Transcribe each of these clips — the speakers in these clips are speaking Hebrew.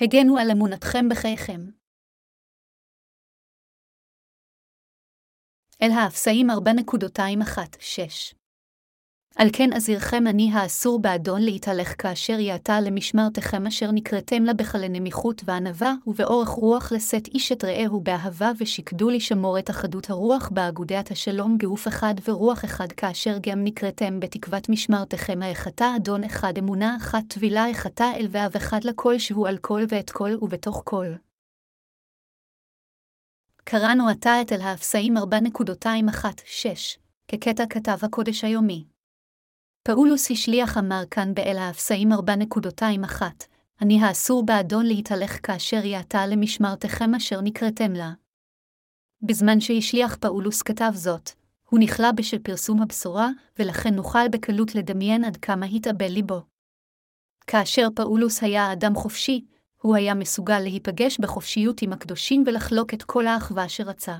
הגנו על אמונתכם בחייכם. אל האפסאים 4.216 על כן אזירכם אני האסור באדון להתהלך כאשר יעתה למשמרתכם אשר נקראתם לה בחלי נמיכות וענווה, ובאורך רוח לשאת איש את רעהו באהבה, ושקדו לשמור את אחדות הרוח באגודת השלום גוף אחד ורוח אחד, כאשר גם נקראתם בתקוות משמרתכם האחתה אדון אחד אמונה אחת טבילה אחתה אל ואב אחד לכל שהוא על כל ואת כל ובתוך כל. קראנו עתה את אל האפסיים 4.216, כקטע כתב הקודש היומי. פאולוס השליח אמר כאן באל האפסיים 4.21, אני האסור באדון להתהלך כאשר יאתה למשמרתכם אשר נקראתם לה. בזמן שהשליח פאולוס כתב זאת, הוא נכלא בשל פרסום הבשורה, ולכן נוכל בקלות לדמיין עד כמה התאבל ליבו. כאשר פאולוס היה אדם חופשי, הוא היה מסוגל להיפגש בחופשיות עם הקדושים ולחלוק את כל האחווה שרצה.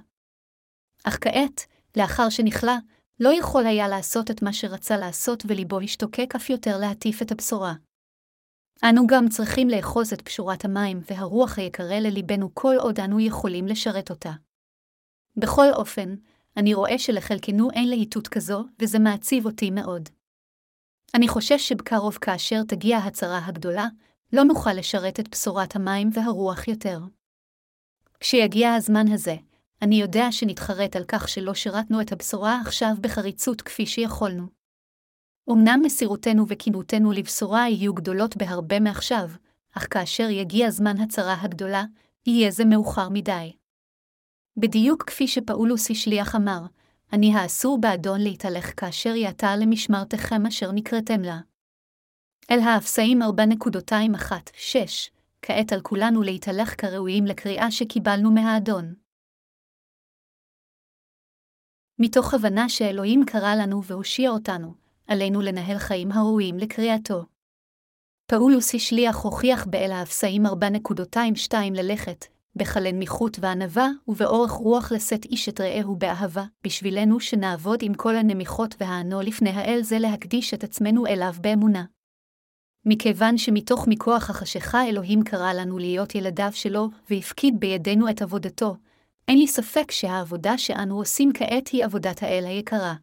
אך כעת, לאחר שנכלא, לא יכול היה לעשות את מה שרצה לעשות וליבו השתוקק אף יותר להטיף את הבשורה. אנו גם צריכים לאחוז את פשורת המים והרוח היקרה לליבנו כל עוד אנו יכולים לשרת אותה. בכל אופן, אני רואה שלחלקנו אין להיטות כזו, וזה מעציב אותי מאוד. אני חושש שבקרוב כאשר תגיע הצרה הגדולה, לא נוכל לשרת את בשורת המים והרוח יותר. כשיגיע הזמן הזה, אני יודע שנתחרט על כך שלא שירתנו את הבשורה עכשיו בחריצות כפי שיכולנו. אמנם מסירותנו וכינותנו לבשורה יהיו גדולות בהרבה מעכשיו, אך כאשר יגיע זמן הצרה הגדולה, יהיה זה מאוחר מדי. בדיוק כפי שפאולוס השליח אמר, אני האסור באדון להתהלך כאשר יעתה למשמרתכם אשר נקראתם לה. אל האפסאים 4.216, כעת על כולנו להתהלך כראויים לקריאה שקיבלנו מהאדון. מתוך הבנה שאלוהים קרא לנו והושיע אותנו, עלינו לנהל חיים הראויים לקריאתו. פאולוס השליח הוכיח באל האפסאים 4.22 ללכת, בחלן מיחות וענווה, ובאורך רוח לשאת איש את רעהו באהבה, בשבילנו שנעבוד עם כל הנמיכות והענו לפני האל זה להקדיש את עצמנו אליו באמונה. מכיוון שמתוך מכוח החשיכה אלוהים קרא לנו להיות ילדיו שלו, והפקיד בידינו את עבודתו, אין לי ספק שהעבודה שאנו עושים כעת היא עבודת האל היקרה.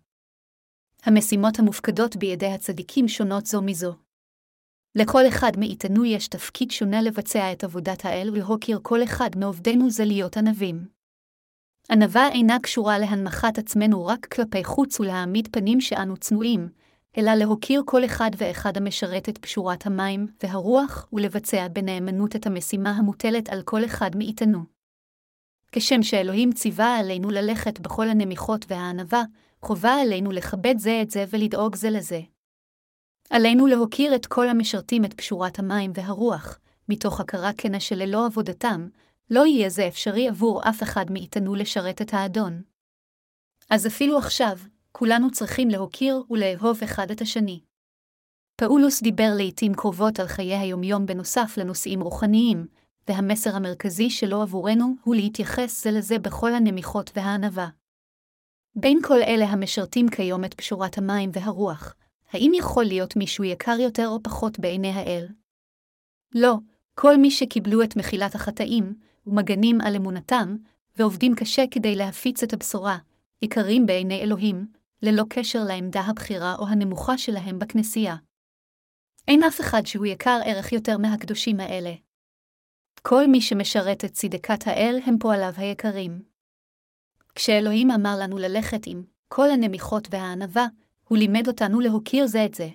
המשימות המופקדות בידי הצדיקים שונות זו מזו. לכל אחד מאיתנו יש תפקיד שונה לבצע את עבודת האל ולהוקיר כל אחד מעובדינו זה להיות ענבים. ענווה אינה קשורה להנמכת עצמנו רק כלפי חוץ ולהעמיד פנים שאנו צנועים, אלא להוקיר כל אחד ואחד המשרת את פשורת המים והרוח ולבצע בנאמנות את המשימה המוטלת על כל אחד מאיתנו. כשם שאלוהים ציווה עלינו ללכת בכל הנמיכות והענווה, חובה עלינו לכבד זה את זה ולדאוג זה לזה. עלינו להוקיר את כל המשרתים את פשורת המים והרוח, מתוך הכרה כנה שללא עבודתם, לא יהיה זה אפשרי עבור אף אחד מאיתנו לשרת את האדון. אז אפילו עכשיו, כולנו צריכים להוקיר ולאהוב אחד את השני. פאולוס דיבר לעתים קרובות על חיי היומיום בנוסף לנושאים רוחניים, והמסר המרכזי שלו עבורנו הוא להתייחס זה לזה בכל הנמיכות והענווה. בין כל אלה המשרתים כיום את פשורת המים והרוח, האם יכול להיות מישהו יקר יותר או פחות בעיני האל? לא, כל מי שקיבלו את מחילת החטאים, ומגנים על אמונתם, ועובדים קשה כדי להפיץ את הבשורה, יקרים בעיני אלוהים, ללא קשר לעמדה הבכירה או הנמוכה שלהם בכנסייה. אין אף אחד שהוא יקר ערך יותר מהקדושים האלה. כל מי שמשרת את צדקת האל הם פועליו היקרים. כשאלוהים אמר לנו ללכת עם כל הנמיכות והענווה, הוא לימד אותנו להוקיר זה את זה.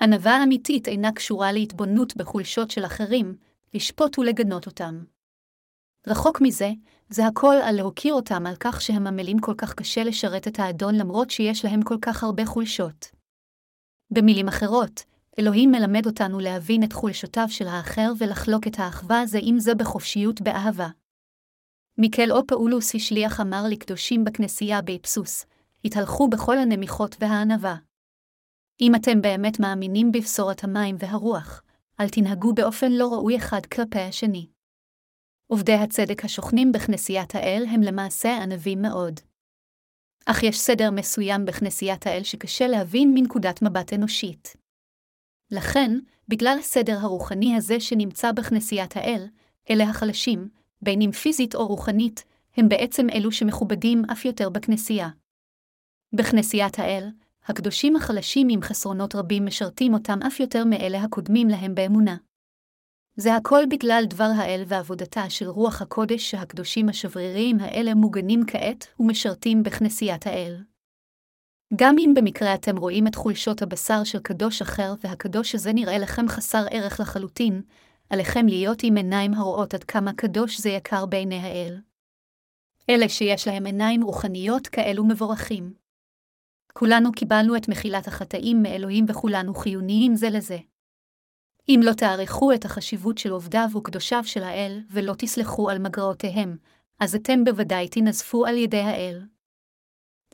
ענווה אמיתית אינה קשורה להתבוננות בחולשות של אחרים, לשפוט ולגנות אותם. רחוק מזה, זה הכל על להוקיר אותם על כך שהם עמלים כל כך קשה לשרת את האדון למרות שיש להם כל כך הרבה חולשות. במילים אחרות, אלוהים מלמד אותנו להבין את חולשותיו של האחר ולחלוק את האחווה זה עם זה בחופשיות באהבה. מיקל או פאולוס השליח אמר לקדושים בכנסייה באפסוס, התהלכו בכל הנמיכות והענווה. אם אתם באמת מאמינים בבשורת המים והרוח, אל תנהגו באופן לא ראוי אחד כלפי השני. עובדי הצדק השוכנים בכנסיית האל הם למעשה ענבים מאוד. אך יש סדר מסוים בכנסיית האל שקשה להבין מנקודת מבט אנושית. לכן, בגלל הסדר הרוחני הזה שנמצא בכנסיית האל, אלה החלשים, בין אם פיזית או רוחנית, הם בעצם אלו שמכובדים אף יותר בכנסייה. בכנסיית האל, הקדושים החלשים עם חסרונות רבים משרתים אותם אף יותר מאלה הקודמים להם באמונה. זה הכל בגלל דבר האל ועבודתה של רוח הקודש שהקדושים השבריריים האלה מוגנים כעת ומשרתים בכנסיית האל. גם אם במקרה אתם רואים את חולשות הבשר של קדוש אחר והקדוש הזה נראה לכם חסר ערך לחלוטין, עליכם להיות עם עיניים הרואות עד כמה קדוש זה יקר בעיני האל. אלה שיש להם עיניים רוחניות כאלו מבורכים. כולנו קיבלנו את מחילת החטאים מאלוהים וכולנו חיוניים זה לזה. אם לא תעריכו את החשיבות של עובדיו וקדושיו של האל, ולא תסלחו על מגרעותיהם, אז אתם בוודאי תנזפו על ידי האל.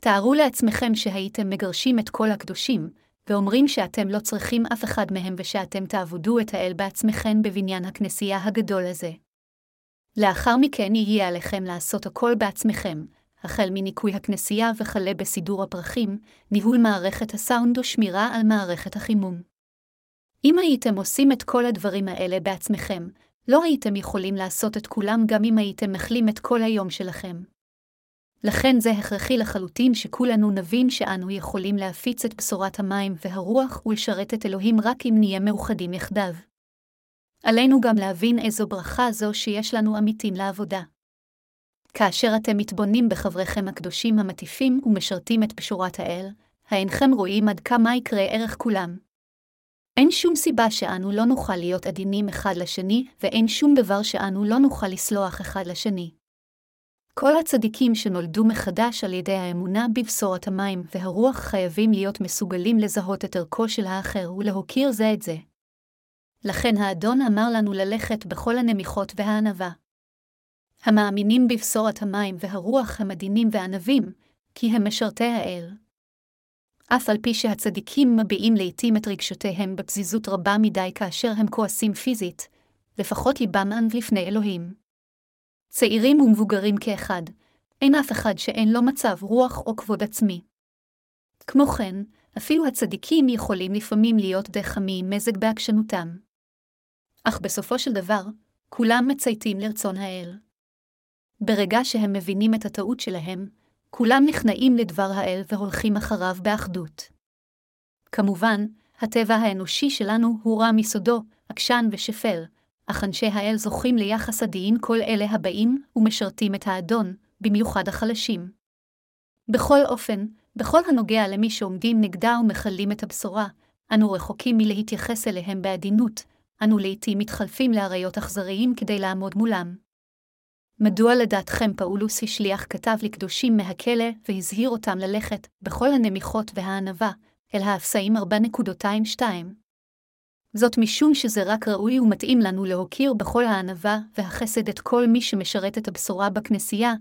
תארו לעצמכם שהייתם מגרשים את כל הקדושים, ואומרים שאתם לא צריכים אף אחד מהם ושאתם תעבודו את האל בעצמכם בבניין הכנסייה הגדול הזה. לאחר מכן יהיה עליכם לעשות הכל בעצמכם, החל מניקוי הכנסייה וכלה בסידור הפרחים, ניהול מערכת הסאונד ושמירה על מערכת החימום. אם הייתם עושים את כל הדברים האלה בעצמכם, לא הייתם יכולים לעשות את כולם גם אם הייתם מחלים את כל היום שלכם. לכן זה הכרחי לחלוטין שכולנו נבין שאנו יכולים להפיץ את בשורת המים והרוח ולשרת את אלוהים רק אם נהיה מאוחדים יחדיו. עלינו גם להבין איזו ברכה זו שיש לנו עמיתים לעבודה. כאשר אתם מתבוננים בחבריכם הקדושים המטיפים ומשרתים את פשורת האל, האינכם רואים עד כמה יקרה ערך כולם. אין שום סיבה שאנו לא נוכל להיות עדינים אחד לשני, ואין שום דבר שאנו לא נוכל לסלוח אחד לשני. כל הצדיקים שנולדו מחדש על ידי האמונה בבשורת המים והרוח חייבים להיות מסוגלים לזהות את ערכו של האחר ולהוקיר זה את זה. לכן האדון אמר לנו ללכת בכל הנמיכות והענווה. המאמינים בבשורת המים והרוח הם עדינים וענבים, כי הם משרתי האל. אף על פי שהצדיקים מביעים לעתים את רגשותיהם בפזיזות רבה מדי כאשר הם כועסים פיזית, לפחות ליבם ענב לפני אלוהים. צעירים ומבוגרים כאחד, אין אף אחד שאין לו מצב רוח או כבוד עצמי. כמו כן, אפילו הצדיקים יכולים לפעמים להיות די חמים מזג בעקשנותם. אך בסופו של דבר, כולם מצייתים לרצון האל. ברגע שהם מבינים את הטעות שלהם, כולם נכנעים לדבר האל והולכים אחריו באחדות. כמובן, הטבע האנושי שלנו הוא רע מסודו, עקשן ושפל, אך אנשי האל זוכים ליחס עדין כל אלה הבאים ומשרתים את האדון, במיוחד החלשים. בכל אופן, בכל הנוגע למי שעומדים נגדה ומכלים את הבשורה, אנו רחוקים מלהתייחס אליהם בעדינות, אנו לעתים מתחלפים לאריות אכזריים כדי לעמוד מולם. מדוע לדעתכם פאולוס השליח כתב לקדושים מהכלא והזהיר אותם ללכת, בכל הנמיכות והענווה, אל האפסאים 4.22? זאת משום שזה רק ראוי ומתאים לנו להוקיר בכל הענווה והחסד את כל מי שמשרת את הבשורה בכנסייה,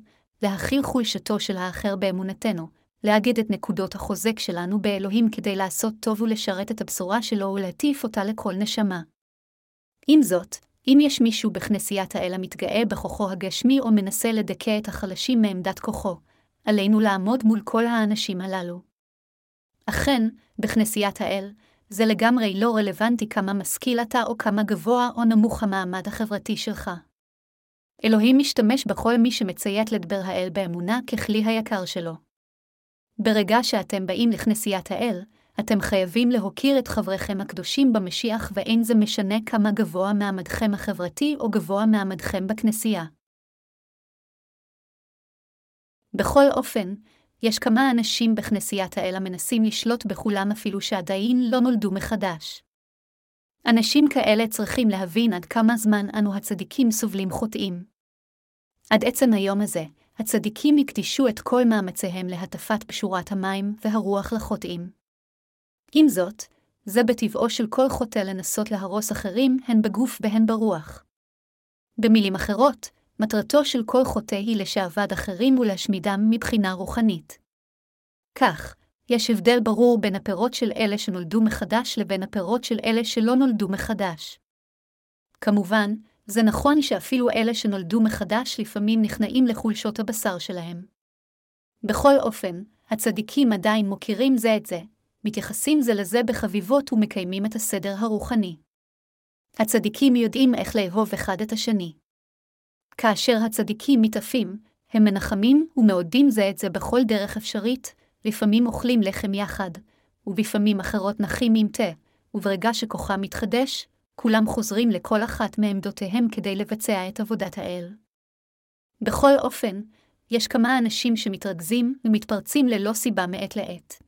להכיל חולשתו של האחר באמונתנו, לאגד את נקודות החוזק שלנו באלוהים כדי לעשות טוב ולשרת את הבשורה שלו ולהטיף אותה לכל נשמה. עם זאת, אם יש מישהו בכנסיית האל המתגאה בכוחו הגשמי או מנסה לדכא את החלשים מעמדת כוחו, עלינו לעמוד מול כל האנשים הללו. אכן, בכנסיית האל, זה לגמרי לא רלוונטי כמה משכיל אתה או כמה גבוה או נמוך המעמד החברתי שלך. אלוהים משתמש בכל מי שמציית לדבר האל באמונה ככלי היקר שלו. ברגע שאתם באים לכנסיית האל, אתם חייבים להוקיר את חבריכם הקדושים במשיח ואין זה משנה כמה גבוה מעמדכם החברתי או גבוה מעמדכם בכנסייה. בכל אופן, יש כמה אנשים בכנסיית האל המנסים לשלוט בכולם אפילו שעדיין לא נולדו מחדש. אנשים כאלה צריכים להבין עד כמה זמן אנו הצדיקים סובלים חוטאים. עד עצם היום הזה, הצדיקים הקדישו את כל מאמציהם להטפת פשורת המים והרוח לחוטאים. עם זאת, זה בטבעו של כל חוטא לנסות להרוס אחרים הן בגוף והן ברוח. במילים אחרות, מטרתו של כל חוטא היא לשעבד אחרים ולהשמידם מבחינה רוחנית. כך, יש הבדל ברור בין הפירות של אלה שנולדו מחדש לבין הפירות של אלה שלא נולדו מחדש. כמובן, זה נכון שאפילו אלה שנולדו מחדש לפעמים נכנעים לחולשות הבשר שלהם. בכל אופן, הצדיקים עדיין מוכירים זה את זה, מתייחסים זה לזה בחביבות ומקיימים את הסדר הרוחני. הצדיקים יודעים איך לאהוב אחד את השני. כאשר הצדיקים מתעפים, הם מנחמים ומעודים זה את זה בכל דרך אפשרית, לפעמים אוכלים לחם יחד, ובפעמים אחרות נחים עם תה, וברגע שכוחם מתחדש, כולם חוזרים לכל אחת מעמדותיהם כדי לבצע את עבודת האל. בכל אופן, יש כמה אנשים שמתרכזים ומתפרצים ללא סיבה מעת לעת.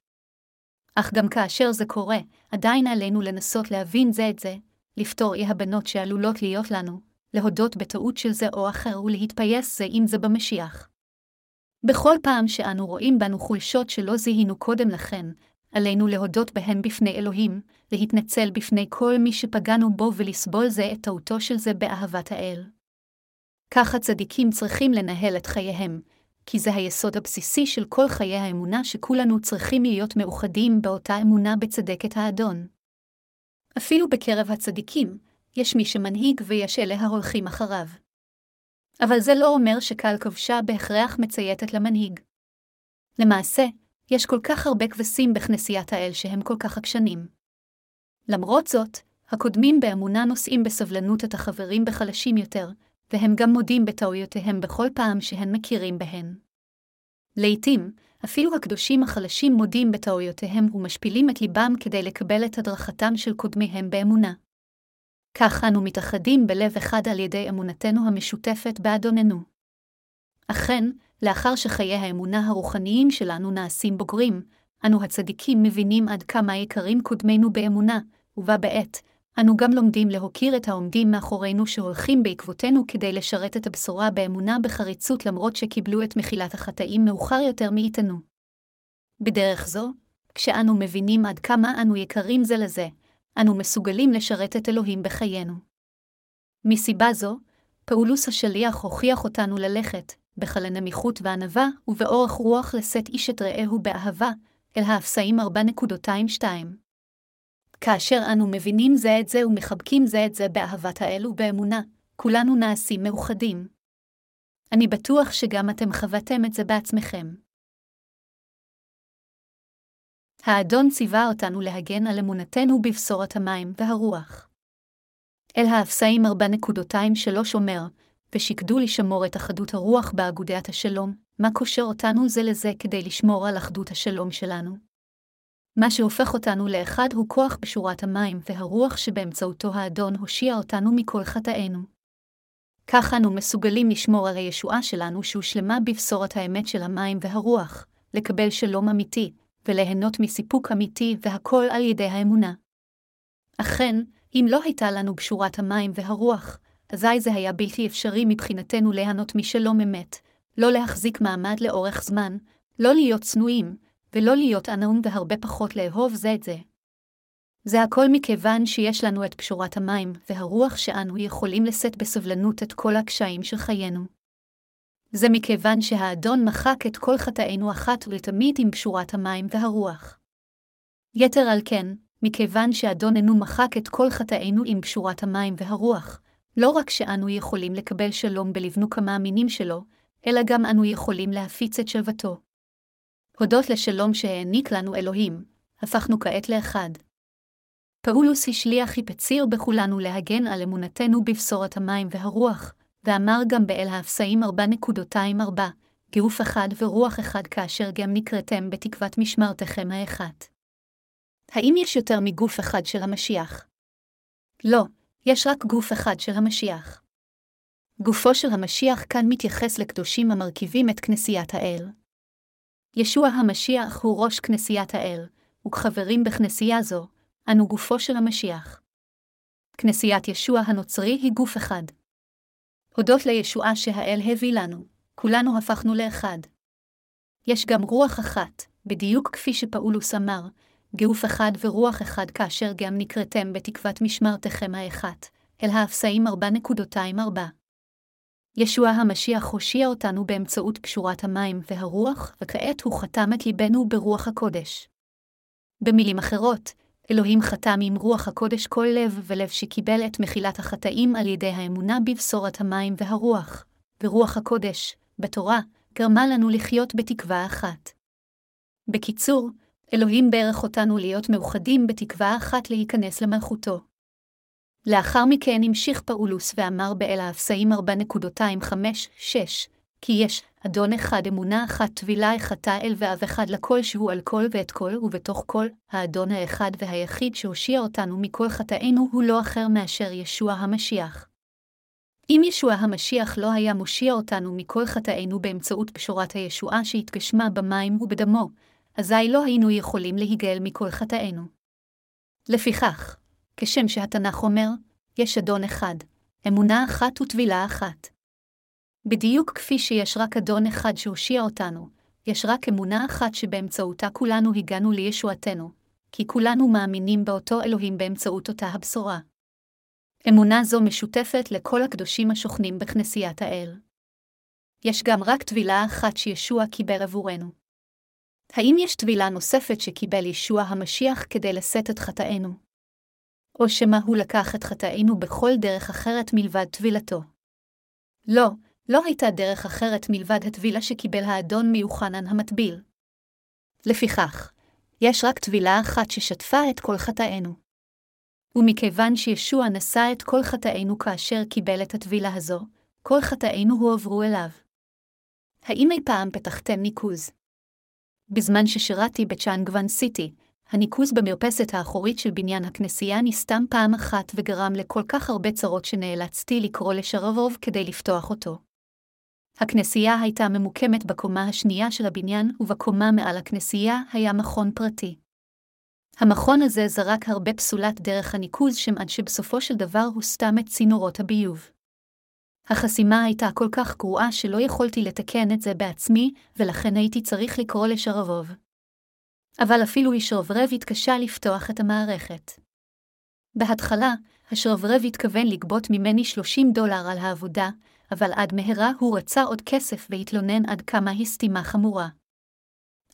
אך גם כאשר זה קורה, עדיין עלינו לנסות להבין זה את זה, לפתור אי הבנות שעלולות להיות לנו, להודות בטעות של זה או אחר ולהתפייס זה עם זה במשיח. בכל פעם שאנו רואים בנו חולשות שלא זיהינו קודם לכן, עלינו להודות בהן בפני אלוהים, להתנצל בפני כל מי שפגענו בו ולסבול זה את טעותו של זה באהבת האל. כך הצדיקים צריכים לנהל את חייהם, כי זה היסוד הבסיסי של כל חיי האמונה שכולנו צריכים להיות מאוחדים באותה אמונה בצדקת האדון. אפילו בקרב הצדיקים, יש מי שמנהיג ויש אלה ההולכים אחריו. אבל זה לא אומר שקל כבשה בהכרח מצייתת למנהיג. למעשה, יש כל כך הרבה כבשים בכנסיית האל שהם כל כך עקשנים. למרות זאת, הקודמים באמונה נושאים בסבלנות את החברים בחלשים יותר, והם גם מודים בטעויותיהם בכל פעם שהם מכירים בהן. לעתים, אפילו הקדושים החלשים מודים בטעויותיהם ומשפילים את ליבם כדי לקבל את הדרכתם של קודמיהם באמונה. כך אנו מתאחדים בלב אחד על ידי אמונתנו המשותפת באדוננו. אכן, לאחר שחיי האמונה הרוחניים שלנו נעשים בוגרים, אנו הצדיקים מבינים עד כמה יקרים קודמינו באמונה, ובה בעת, אנו גם לומדים להוקיר את העומדים מאחורינו שהולכים בעקבותינו כדי לשרת את הבשורה באמונה בחריצות למרות שקיבלו את מחילת החטאים מאוחר יותר מאיתנו. בדרך זו, כשאנו מבינים עד כמה אנו יקרים זה לזה, אנו מסוגלים לשרת את אלוהים בחיינו. מסיבה זו, פאולוס השליח הוכיח אותנו ללכת, בחל הנמיכות וענווה, ובאורך רוח לשאת איש את רעהו באהבה, אל האפסאים 4.22. כאשר אנו מבינים זה את זה ומחבקים זה את זה באהבת האל ובאמונה, כולנו נעשים מאוחדים. אני בטוח שגם אתם חוויתם את זה בעצמכם. האדון ציווה אותנו להגן על אמונתנו בבשורת המים והרוח. אל האפסאים 4.23 אומר, ושקדו לשמור את אחדות הרוח באגודת השלום, מה קושר אותנו זה לזה כדי לשמור על אחדות השלום שלנו. מה שהופך אותנו לאחד הוא כוח בשורת המים והרוח שבאמצעותו האדון הושיע אותנו מכל חטאינו. כך אנו מסוגלים לשמור על הישועה שלנו שהושלמה בבשורת האמת של המים והרוח, לקבל שלום אמיתי, וליהנות מסיפוק אמיתי והכל על ידי האמונה. אכן, אם לא הייתה לנו בשורת המים והרוח, אזי זה היה בלתי אפשרי מבחינתנו ליהנות משלום אמת, לא להחזיק מעמד לאורך זמן, לא להיות צנועים, ולא להיות ענון והרבה פחות לאהוב זה את זה. זה הכל מכיוון שיש לנו את פשורת המים והרוח שאנו יכולים לשאת בסבלנות את כל הקשיים של חיינו. זה מכיוון שהאדון מחק את כל חטאינו אחת ולתמיד עם פשורת המים והרוח. יתר על כן, מכיוון שאדוננו מחק את כל חטאינו עם פשורת המים והרוח, לא רק שאנו יכולים לקבל שלום בלבנו כמה מינים שלו, אלא גם אנו יכולים להפיץ את שלוותו. הודות לשלום שהעניק לנו אלוהים, הפכנו כעת לאחד. פאולוס השליח היפציר בכולנו להגן על אמונתנו בבשורת המים והרוח, ואמר גם באל האפסאים 4.24, גוף אחד ורוח אחד כאשר גם נקראתם בתקוות משמרתכם האחת. האם יש יותר מגוף אחד של המשיח? לא, יש רק גוף אחד של המשיח. גופו של המשיח כאן מתייחס לקדושים המרכיבים את כנסיית האל. ישוע המשיח הוא ראש כנסיית האל, וכחברים בכנסייה זו, אנו גופו של המשיח. כנסיית ישוע הנוצרי היא גוף אחד. הודות לישועה שהאל הביא לנו, כולנו הפכנו לאחד. יש גם רוח אחת, בדיוק כפי שפאולוס אמר, גוף אחד ורוח אחד כאשר גם נקראתם בתקוות משמרתכם האחת, אל האפסאים 4.24. ישוע המשיח הושיע אותנו באמצעות פשורת המים והרוח, וכעת הוא חתם את ליבנו ברוח הקודש. במילים אחרות, אלוהים חתם עם רוח הקודש כל לב ולב שקיבל את מחילת החטאים על ידי האמונה בבשורת המים והרוח, ורוח הקודש, בתורה, גרמה לנו לחיות בתקווה אחת. בקיצור, אלוהים ברך אותנו להיות מאוחדים בתקווה אחת להיכנס למלכותו. לאחר מכן המשיך פאולוס ואמר באל האפסאים 4.25-6, כי יש אדון אחד אמונה אחת טבילה אחתה אל ואב אחד לכל שהוא על כל ואת כל ובתוך כל, האדון האחד והיחיד שהושיע אותנו מכל חטאינו הוא לא אחר מאשר ישוע המשיח. אם ישוע המשיח לא היה מושיע אותנו מכל חטאינו באמצעות פשורת הישועה שהתגשמה במים ובדמו, אזי לא היינו יכולים להיגאל מכל חטאינו. לפיכך, כשם שהתנ"ך אומר, יש אדון אחד, אמונה אחת וטבילה אחת. בדיוק כפי שיש רק אדון אחד שהושיע אותנו, יש רק אמונה אחת שבאמצעותה כולנו הגענו לישועתנו, כי כולנו מאמינים באותו אלוהים באמצעות אותה הבשורה. אמונה זו משותפת לכל הקדושים השוכנים בכנסיית האל. יש גם רק טבילה אחת שישוע קיבל עבורנו. האם יש טבילה נוספת שקיבל ישוע המשיח כדי לשאת את חטאינו? או שמא הוא לקח את חטאינו בכל דרך אחרת מלבד טבילתו? לא, לא הייתה דרך אחרת מלבד הטבילה שקיבל האדון מיוחנן המטביל. לפיכך, יש רק טבילה אחת ששטפה את כל חטאינו. ומכיוון שישוע נשא את כל חטאינו כאשר קיבל את הטבילה הזו, כל חטאינו הועברו אליו. האם אי פעם פתחתם ניקוז? בזמן ששירתי בצ'אנגוון סיטי, הניקוז במרפסת האחורית של בניין הכנסייה נסתם פעם אחת וגרם לכל כך הרבה צרות שנאלצתי לקרוא לשרבוב כדי לפתוח אותו. הכנסייה הייתה ממוקמת בקומה השנייה של הבניין, ובקומה מעל הכנסייה היה מכון פרטי. המכון הזה זרק הרבה פסולת דרך הניקוז שם עד שבסופו של דבר הוסתם את צינורות הביוב. החסימה הייתה כל כך גרועה שלא יכולתי לתקן את זה בעצמי, ולכן הייתי צריך לקרוא לשרבוב. אבל אפילו ישרברב התקשה לפתוח את המערכת. בהתחלה, השרברב התכוון לגבות ממני 30 דולר על העבודה, אבל עד מהרה הוא רצה עוד כסף והתלונן עד כמה היא סתימה חמורה.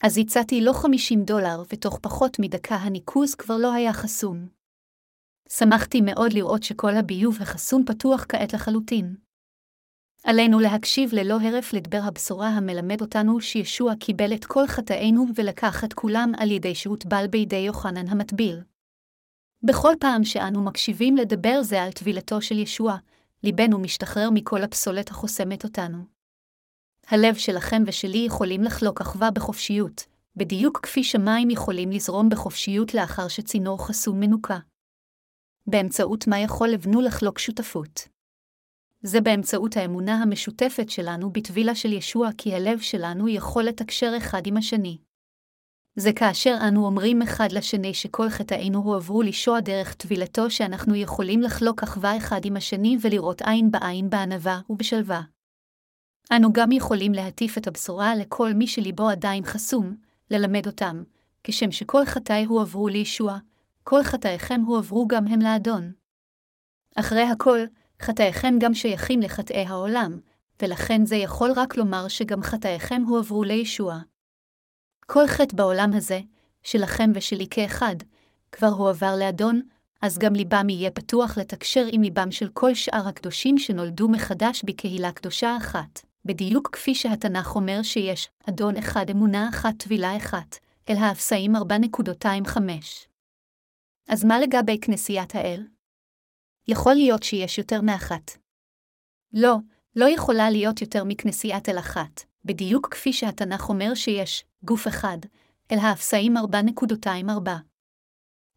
אז הצעתי לו 50 דולר, ותוך פחות מדקה הניקוז כבר לא היה חסום. שמחתי מאוד לראות שכל הביוב החסום פתוח כעת לחלוטין. עלינו להקשיב ללא הרף לדבר הבשורה המלמד אותנו שישוע קיבל את כל חטאינו ולקח את כולם על ידי שהוטבל בידי יוחנן המטביל. בכל פעם שאנו מקשיבים לדבר זה על טבילתו של ישוע, ליבנו משתחרר מכל הפסולת החוסמת אותנו. הלב שלכם ושלי יכולים לחלוק אחווה בחופשיות, בדיוק כפי שמים יכולים לזרום בחופשיות לאחר שצינור חסום מנוקה. באמצעות מה יכול לבנו לחלוק שותפות. זה באמצעות האמונה המשותפת שלנו בטבילה של ישוע כי הלב שלנו יכול לתקשר אחד עם השני. זה כאשר אנו אומרים אחד לשני שכל חטאינו הועברו לשוע דרך טבילתו שאנחנו יכולים לחלוק אחווה אחד עם השני ולראות עין בעין בענווה ובשלווה. אנו גם יכולים להטיף את הבשורה לכל מי שליבו עדיין חסום, ללמד אותם, כשם שכל חטאי הועברו לישוע, כל חטאיכם הועברו גם הם לאדון. אחרי הכל, חטאיכם גם שייכים לחטאי העולם, ולכן זה יכול רק לומר שגם חטאיכם הועברו לישוע. כל חטא בעולם הזה, שלכם ושלי כאחד, כבר הועבר לאדון, אז גם ליבם יהיה פתוח לתקשר עם ליבם של כל שאר הקדושים שנולדו מחדש בקהילה קדושה אחת, בדיוק כפי שהתנ"ך אומר שיש אדון אחד אמונה אחת טבילה אחת, אל האפסאים 4.25. אז מה לגבי כנסיית האל? יכול להיות שיש יותר מאחת. לא, לא יכולה להיות יותר מכנסיית אל אחת, בדיוק כפי שהתנ"ך אומר שיש גוף אחד, אל האפסאים 4.24.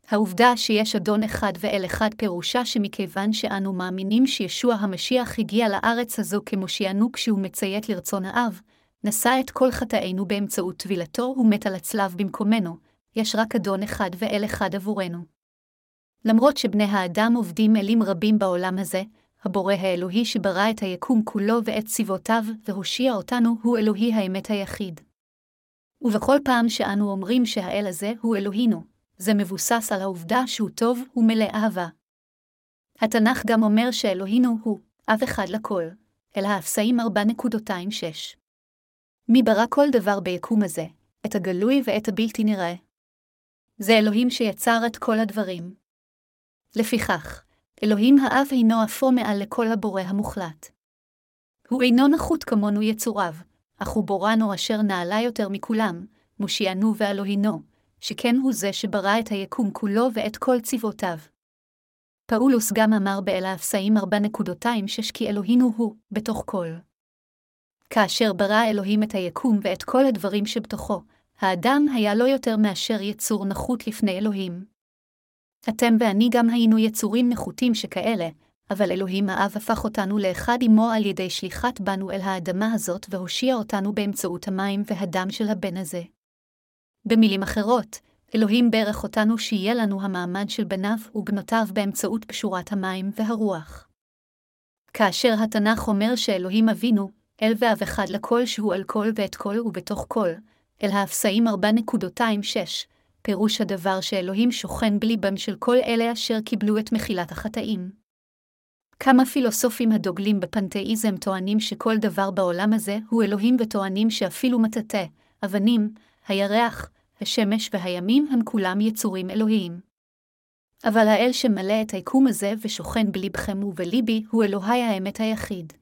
העובדה שיש אדון אחד ואל אחד פירושה שמכיוון שאנו מאמינים שישוע המשיח הגיע לארץ הזו כמושיענו כשהוא מציית לרצון האב, נשא את כל חטאינו באמצעות טבילתו ומת על הצלב במקומנו, יש רק אדון אחד ואל אחד עבורנו. למרות שבני האדם עובדים אלים רבים בעולם הזה, הבורא האלוהי שברא את היקום כולו ואת צבאותיו, והושיע אותנו, הוא אלוהי האמת היחיד. ובכל פעם שאנו אומרים שהאל הזה הוא אלוהינו, זה מבוסס על העובדה שהוא טוב ומלא אהבה. התנ"ך גם אומר שאלוהינו הוא אב אחד לכל, אל האפסאים 4.26. מי ברא כל דבר ביקום הזה, את הגלוי ואת הבלתי נראה? זה אלוהים שיצר את כל הדברים. לפיכך, אלוהים האב אינו אפו מעל לכל הבורא המוחלט. הוא אינו נחות כמונו יצוריו, אך הוא בורנו אשר נעלה יותר מכולם, מושיענו ואלוהינו, שכן הוא זה שברא את היקום כולו ואת כל צבאותיו. פאולוס גם אמר באל האפסאים 4.26 כי אלוהינו הוא, בתוך כל. כאשר ברא אלוהים את היקום ואת כל הדברים שבתוכו, האדם היה לא יותר מאשר יצור נחות לפני אלוהים. אתם ואני גם היינו יצורים נחותים שכאלה, אבל אלוהים האב הפך אותנו לאחד עמו על ידי שליחת בנו אל האדמה הזאת והושיע אותנו באמצעות המים והדם של הבן הזה. במילים אחרות, אלוהים ברך אותנו שיהיה לנו המעמד של בניו ובנותיו באמצעות פשורת המים והרוח. כאשר התנ"ך אומר שאלוהים אבינו, אל ואב אחד לכל שהוא על כל ואת כל ובתוך כל, אל האפסאים 4.26, פירוש הדבר שאלוהים שוכן בליבם של כל אלה אשר קיבלו את מחילת החטאים. כמה פילוסופים הדוגלים בפנתאיזם טוענים שכל דבר בעולם הזה הוא אלוהים וטוענים שאפילו מטאטא, אבנים, הירח, השמש והימים הם כולם יצורים אלוהיים. אבל האל שמלא את היקום הזה ושוכן בלבכם ובליבי הוא אלוהי האמת היחיד.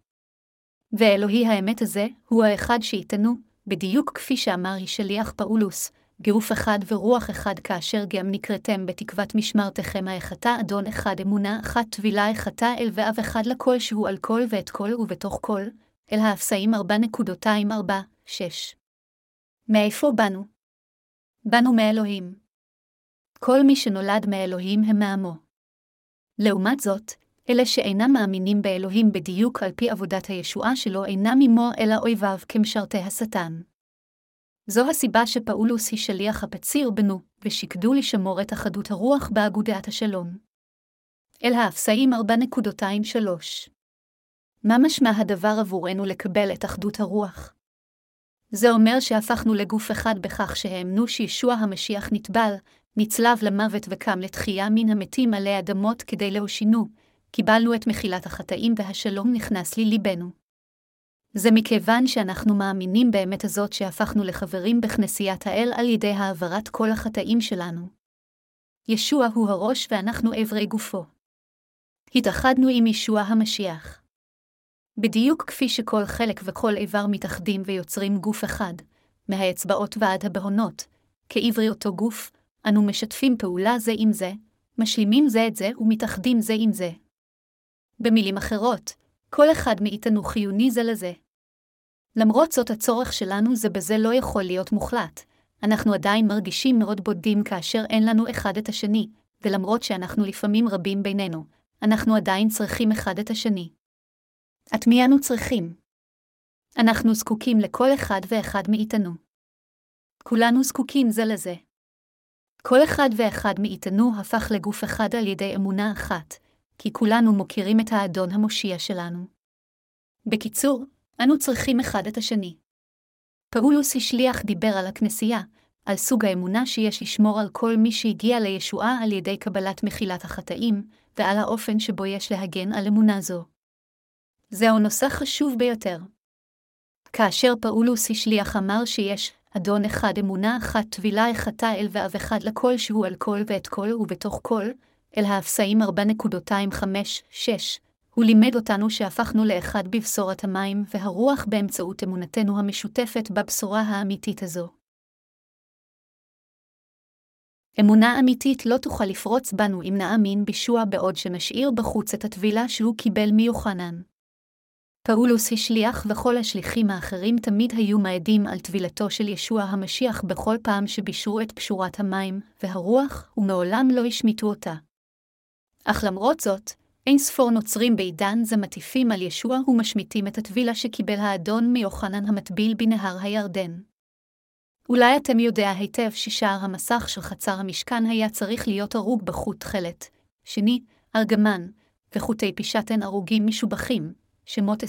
ואלוהי האמת הזה הוא האחד שאיתנו, בדיוק כפי שאמר שליח פאולוס, גירוף אחד ורוח אחד כאשר גם נקראתם בתקוות משמרתכם האחתה אדון אחד אמונה אחת טבילה אחתה אל ואב אחד לכל שהוא על כל ואת כל ובתוך כל, אל האפסאים 4.246. מאיפה באנו? באנו מאלוהים. כל מי שנולד מאלוהים הם מעמו. לעומת זאת, אלה שאינם מאמינים באלוהים בדיוק על פי עבודת הישועה שלו אינם עמו אלא אויביו כמשרתי השטן. זו הסיבה שפאולוס היא שליח הפציר בנו, ושיקדו לשמור את אחדות הרוח באגודת השלום. אל האפסאים 4.23 מה משמע הדבר עבורנו לקבל את אחדות הרוח? זה אומר שהפכנו לגוף אחד בכך שהאמנו שישוע המשיח נטבל, נצלב למוות וקם לתחייה מן המתים עלי אדמות כדי להושינו, קיבלנו את מחילת החטאים והשלום נכנס לליבנו. זה מכיוון שאנחנו מאמינים באמת הזאת שהפכנו לחברים בכנסיית האל על ידי העברת כל החטאים שלנו. ישוע הוא הראש ואנחנו אברי גופו. התאחדנו עם ישוע המשיח. בדיוק כפי שכל חלק וכל איבר מתאחדים ויוצרים גוף אחד, מהאצבעות ועד הבהונות, כאברי אותו גוף, אנו משתפים פעולה זה עם זה, משלימים זה את זה ומתאחדים זה עם זה. במילים אחרות, כל אחד מאיתנו חיוני זה לזה. למרות זאת הצורך שלנו זה בזה לא יכול להיות מוחלט. אנחנו עדיין מרגישים מאוד בודדים כאשר אין לנו אחד את השני, ולמרות שאנחנו לפעמים רבים בינינו, אנחנו עדיין צריכים אחד את השני. את מי אנו צריכים? אנחנו זקוקים לכל אחד ואחד מאיתנו. כולנו זקוקים זה לזה. כל אחד ואחד מאיתנו הפך לגוף אחד על ידי אמונה אחת, כי כולנו מוכירים את האדון המושיע שלנו. בקיצור, אנו צריכים אחד את השני. פאולוס השליח דיבר על הכנסייה, על סוג האמונה שיש לשמור על כל מי שהגיע לישועה על ידי קבלת מחילת החטאים, ועל האופן שבו יש להגן על אמונה זו. זהו נושא חשוב ביותר. כאשר פאולוס השליח אמר שיש אדון אחד אמונה אחת טבילה אחתה אל ואב אחד לכל שהוא על כל ואת כל ובתוך כל, אל האפסאים 4.256, הוא לימד אותנו שהפכנו לאחד בבשורת המים והרוח באמצעות אמונתנו המשותפת בבשורה האמיתית הזו. אמונה אמיתית לא תוכל לפרוץ בנו אם נאמין בישוע בעוד שנשאיר בחוץ את הטבילה שהוא קיבל מיוחנן. פאולוס השליח וכל השליחים האחרים תמיד היו מעדים על טבילתו של ישוע המשיח בכל פעם שבישרו את פשורת המים והרוח, ומעולם לא השמיטו אותה. אך למרות זאת, אין ספור נוצרים בעידן זה מטיפים על ישוע ומשמיטים את הטבילה שקיבל האדון מיוחנן המטביל בנהר הירדן. אולי אתם יודע היטב ששער המסך של חצר המשכן היה צריך להיות הרוג בחוט תכלת, שני, ארגמן, וחוטי פישתן הרוגים משובחים, שמות 27-16.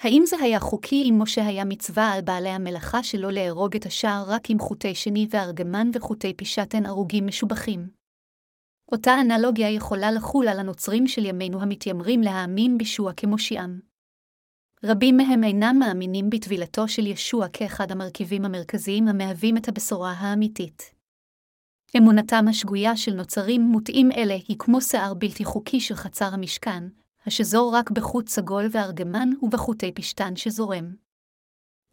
האם זה היה חוקי אם משה היה מצווה על בעלי המלאכה שלא לארוג את השער רק עם חוטי שני וארגמן וחוטי פישתן הרוגים משובחים? אותה אנלוגיה יכולה לחול על הנוצרים של ימינו המתיימרים להאמין בישוע כמושיעם. רבים מהם אינם מאמינים בטבילתו של ישוע כאחד המרכיבים המרכזיים המהווים את הבשורה האמיתית. אמונתם השגויה של נוצרים מוטעים אלה היא כמו שיער בלתי חוקי של חצר המשכן, השזור רק בחוט סגול וארגמן ובחוטי פשתן שזורם.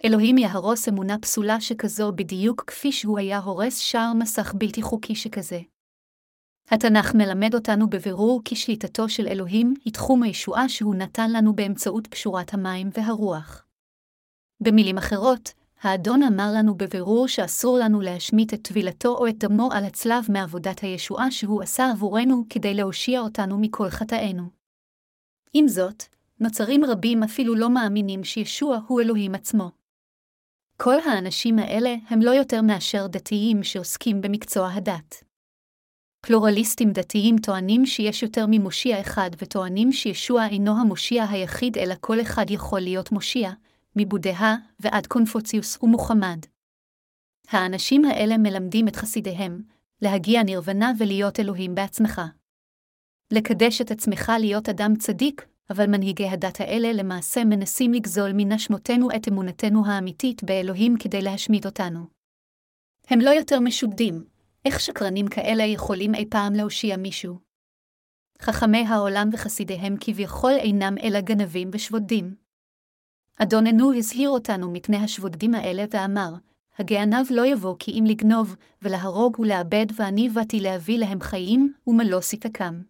אלוהים יהרוס אמונה פסולה שכזו בדיוק כפי שהוא היה הורס שער מסך בלתי חוקי שכזה. התנ"ך מלמד אותנו בבירור כי שליטתו של אלוהים היא תחום הישועה שהוא נתן לנו באמצעות פשורת המים והרוח. במילים אחרות, האדון אמר לנו בבירור שאסור לנו להשמיט את טבילתו או את דמו על הצלב מעבודת הישועה שהוא עשה עבורנו כדי להושיע אותנו מכל חטאינו. עם זאת, נוצרים רבים אפילו לא מאמינים שישוע הוא אלוהים עצמו. כל האנשים האלה הם לא יותר מאשר דתיים שעוסקים במקצוע הדת. פלורליסטים דתיים טוענים שיש יותר ממושיע אחד וטוענים שישוע אינו המושיע היחיד אלא כל אחד יכול להיות מושיע, מבודהה ועד קונפוציוס ומוחמד. האנשים האלה מלמדים את חסידיהם להגיע נרוונה ולהיות אלוהים בעצמך. לקדש את עצמך להיות אדם צדיק, אבל מנהיגי הדת האלה למעשה מנסים לגזול מנשמותינו את אמונתנו האמיתית באלוהים כדי להשמיד אותנו. הם לא יותר משודדים, איך שקרנים כאלה יכולים אי פעם להושיע מישהו? חכמי העולם וחסידיהם כביכול אינם אלא גנבים ושבודים. אדוננו הזהיר אותנו מפני השבודים האלה ואמר, הגנב לא יבוא כי אם לגנוב, ולהרוג ולאבד, ואני באתי להביא להם חיים, ומלוא סיפקם.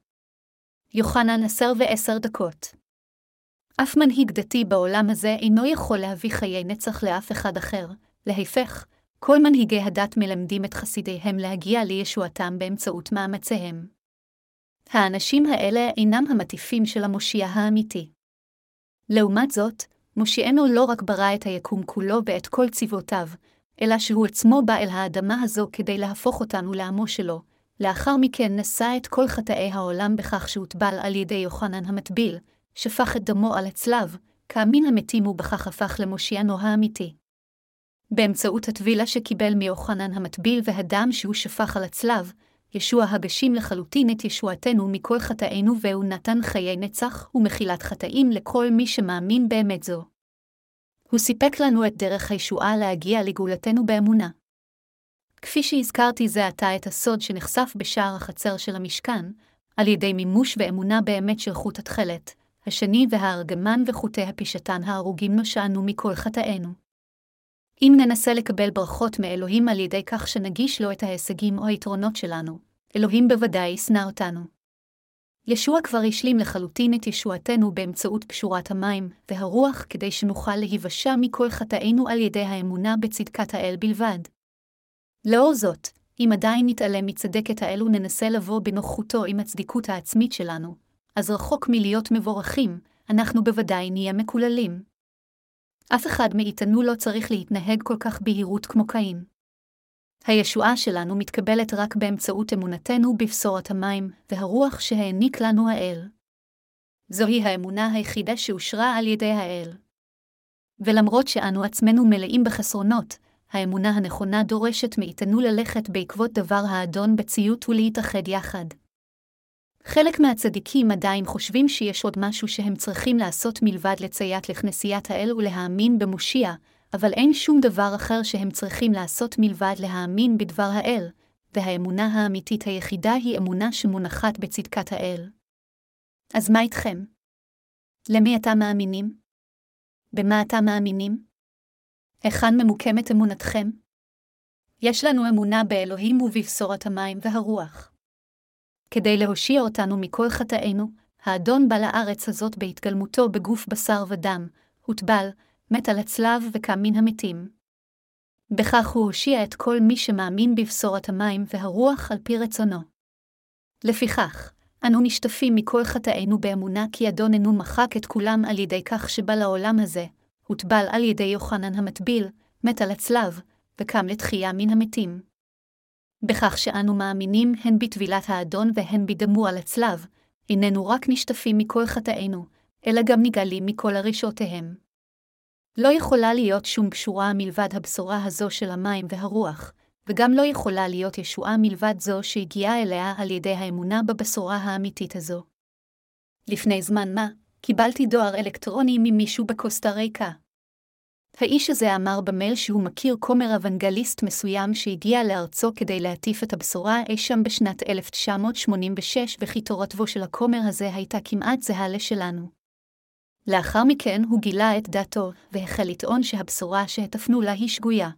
יוחנן עשר ועשר דקות. אף מנהיג דתי בעולם הזה אינו יכול להביא חיי נצח לאף אחד אחר, להפך, כל מנהיגי הדת מלמדים את חסידיהם להגיע לישועתם באמצעות מאמציהם. האנשים האלה אינם המטיפים של המושיע האמיתי. לעומת זאת, מושיענו לא רק ברא את היקום כולו ואת כל צבאותיו, אלא שהוא עצמו בא אל האדמה הזו כדי להפוך אותנו לעמו שלו, לאחר מכן נשא את כל חטאי העולם בכך שהוטבל על ידי יוחנן המטביל, שפך את דמו על הצלב, כאמין המתים ובכך הפך למושיענו האמיתי. באמצעות הטבילה שקיבל מיוחנן המטביל והדם שהוא שפך על הצלב, ישוע הגשים לחלוטין את ישועתנו מכל חטאינו והוא נתן חיי נצח ומחילת חטאים לכל מי שמאמין באמת זו. הוא סיפק לנו את דרך הישועה להגיע לגאולתנו באמונה. כפי שהזכרתי זה עתה את הסוד שנחשף בשער החצר של המשכן, על ידי מימוש ואמונה באמת של חוט התכלת, השני והארגמן וחוטי הפישתן ההרוגים נושענו מכל חטאינו. אם ננסה לקבל ברכות מאלוהים על ידי כך שנגיש לו את ההישגים או היתרונות שלנו, אלוהים בוודאי ישנא אותנו. ישוע כבר השלים לחלוטין את ישועתנו באמצעות פשורת המים והרוח כדי שנוכל להיוושע מכל חטאינו על ידי האמונה בצדקת האל בלבד. לאור זאת, אם עדיין נתעלם מצדקת האל וננסה לבוא בנוחותו עם הצדיקות העצמית שלנו, אז רחוק מלהיות מבורכים, אנחנו בוודאי נהיה מקוללים. אף אחד מאיתנו לא צריך להתנהג כל כך בהירות כמו קין. הישועה שלנו מתקבלת רק באמצעות אמונתנו בבשורת המים והרוח שהעניק לנו האל. זוהי האמונה היחידה שאושרה על ידי האל. ולמרות שאנו עצמנו מלאים בחסרונות, האמונה הנכונה דורשת מאיתנו ללכת בעקבות דבר האדון בציות ולהתאחד יחד. חלק מהצדיקים עדיין חושבים שיש עוד משהו שהם צריכים לעשות מלבד לציית לכנסיית האל ולהאמין במושיע, אבל אין שום דבר אחר שהם צריכים לעשות מלבד להאמין בדבר האל, והאמונה האמיתית היחידה היא אמונה שמונחת בצדקת האל. אז מה איתכם? למי אתה מאמינים? במה אתה מאמינים? היכן ממוקמת אמונתכם? יש לנו אמונה באלוהים ובבשורת המים והרוח. כדי להושיע אותנו מכל חטאינו, האדון בא לארץ הזאת בהתגלמותו בגוף בשר ודם, הוטבל, מת על הצלב וקם מן המתים. בכך הוא הושיע את כל מי שמאמין בבשורת המים והרוח על פי רצונו. לפיכך, אנו נשטפים מכל חטאינו באמונה כי אדוננו מחק את כולם על ידי כך שבא לעולם הזה, הוטבל על ידי יוחנן המטביל, מת על הצלב, וקם לתחייה מן המתים. בכך שאנו מאמינים הן בטבילת האדון והן בדמו על הצלב, איננו רק נשטפים מכל חטאינו, אלא גם נגאלים מכל הרשעותיהם. לא יכולה להיות שום קשורה מלבד הבשורה הזו של המים והרוח, וגם לא יכולה להיות ישועה מלבד זו שהגיעה אליה על ידי האמונה בבשורה האמיתית הזו. לפני זמן מה, קיבלתי דואר אלקטרוני ממישהו בקוסטה ריקה. האיש הזה אמר במייל שהוא מכיר כומר אוונגליסט מסוים שהגיע לארצו כדי להטיף את הבשורה אי שם בשנת 1986, וכי תורתו של הכומר הזה הייתה כמעט זהה לשלנו. לאחר מכן הוא גילה את דעתו, והחל לטעון שהבשורה שהטפנו לה היא שגויה.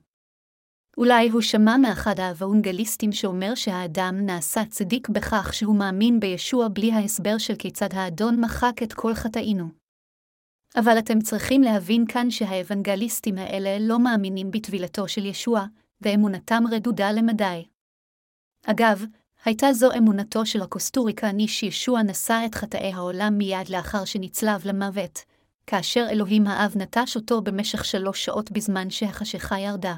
אולי הוא שמע מאחד האוונגליסטים שאומר שהאדם נעשה צדיק בכך שהוא מאמין בישוע בלי ההסבר של כיצד האדון מחק את כל חטאינו. אבל אתם צריכים להבין כאן שהאוונגליסטים האלה לא מאמינים בטבילתו של ישוע, ואמונתם רדודה למדי. אגב, הייתה זו אמונתו של הקוסטוריקני שישוע נשא את חטאי העולם מיד לאחר שנצלב למוות, כאשר אלוהים האב נטש אותו במשך שלוש שעות בזמן שהחשיכה ירדה.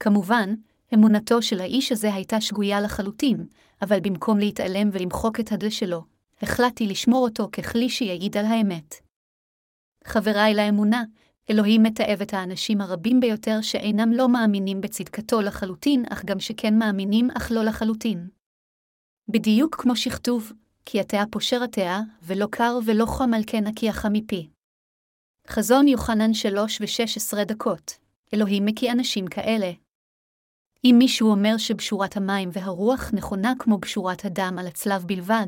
כמובן, אמונתו של האיש הזה הייתה שגויה לחלוטין, אבל במקום להתעלם ולמחוק את הדל שלו, החלטתי לשמור אותו ככלי שיעיד על האמת. חבריי לאמונה, אלוהים מתעב את האנשים הרבים ביותר שאינם לא מאמינים בצדקתו לחלוטין, אך גם שכן מאמינים אך לא לחלוטין. בדיוק כמו שכתוב, כי התאה פושר התאה, ולא קר ולא חם על כן הקיחה מפי. חזון יוחנן שלוש ושש עשרה דקות, אלוהים מקיא אנשים כאלה. אם מישהו אומר שבשורת המים והרוח נכונה כמו בשורת הדם על הצלב בלבד,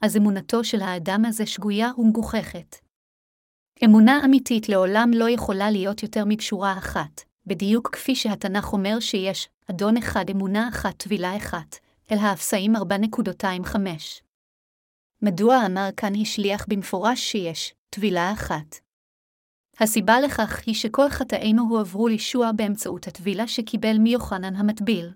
אז אמונתו של האדם הזה שגויה ומגוחכת. אמונה אמיתית לעולם לא יכולה להיות יותר מבשורה אחת, בדיוק כפי שהתנ"ך אומר שיש אדון אחד אמונה אחת טבילה אחת, אל האפסאים 4.25. מדוע אמר כאן השליח במפורש שיש טבילה אחת? הסיבה לכך היא שכל חטאינו הועברו לישוע באמצעות הטבילה שקיבל מיוחנן המטביל.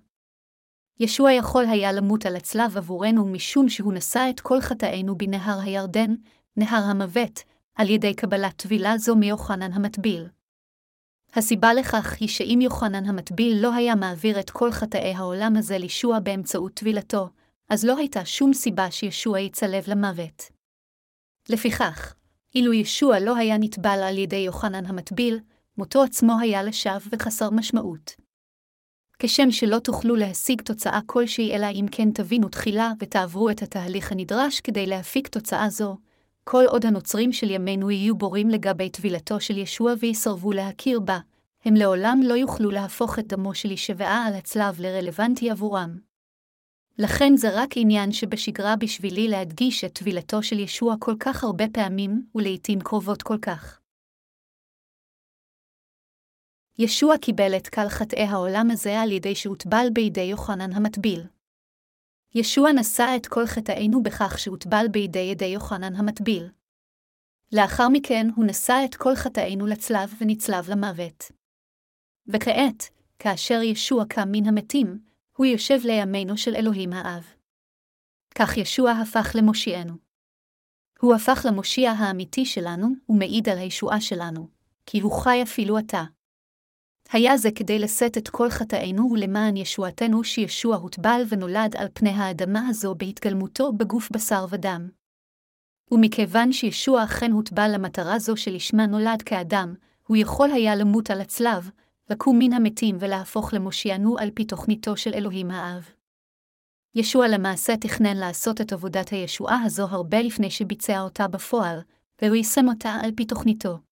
ישוע יכול היה למות על הצלב עבורנו משום שהוא נשא את כל חטאינו בנהר הירדן, נהר המוות, על ידי קבלת טבילה זו מיוחנן המטביל. הסיבה לכך היא שאם יוחנן המטביל לא היה מעביר את כל חטאי העולם הזה לישוע באמצעות טבילתו, אז לא הייתה שום סיבה שישוע יצלב למוות. לפיכך, אילו ישוע לא היה נטבל על ידי יוחנן המטביל, מותו עצמו היה לשווא וחסר משמעות. כשם שלא תוכלו להשיג תוצאה כלשהי אלא אם כן תבינו תחילה ותעברו את התהליך הנדרש כדי להפיק תוצאה זו, כל עוד הנוצרים של ימינו יהיו בורים לגבי טבילתו של ישוע ויסרבו להכיר בה, הם לעולם לא יוכלו להפוך את דמו של ישבעה על הצלב לרלוונטי עבורם. לכן זה רק עניין שבשגרה בשבילי להדגיש את טבילתו של ישוע כל כך הרבה פעמים, ולעיתים קרובות כל כך. ישוע קיבל את קל חטאי העולם הזה על ידי שהוטבל בידי יוחנן המטביל. ישוע נשא את כל חטאינו בכך שהוטבל בידי ידי יוחנן המטביל. לאחר מכן הוא נשא את כל חטאינו לצלב ונצלב למוות. וכעת, כאשר ישוע קם מן המתים, הוא יושב לימינו של אלוהים האב. כך ישוע הפך למושיענו. הוא הפך למושיע האמיתי שלנו, ומעיד על הישועה שלנו, כי הוא חי אפילו עתה. היה זה כדי לשאת את כל חטאינו ולמען ישועתנו שישוע הוטבל ונולד על פני האדמה הזו בהתגלמותו בגוף בשר ודם. ומכיוון שישוע אכן הוטבל למטרה זו שלשמה נולד כאדם, הוא יכול היה למות על הצלב, לקום מן המתים ולהפוך למושיענו על פי תוכניתו של אלוהים האב. ישוע למעשה תכנן לעשות את עבודת הישועה הזו הרבה לפני שביצע אותה בפועל, והוא יישם אותה על פי תוכניתו.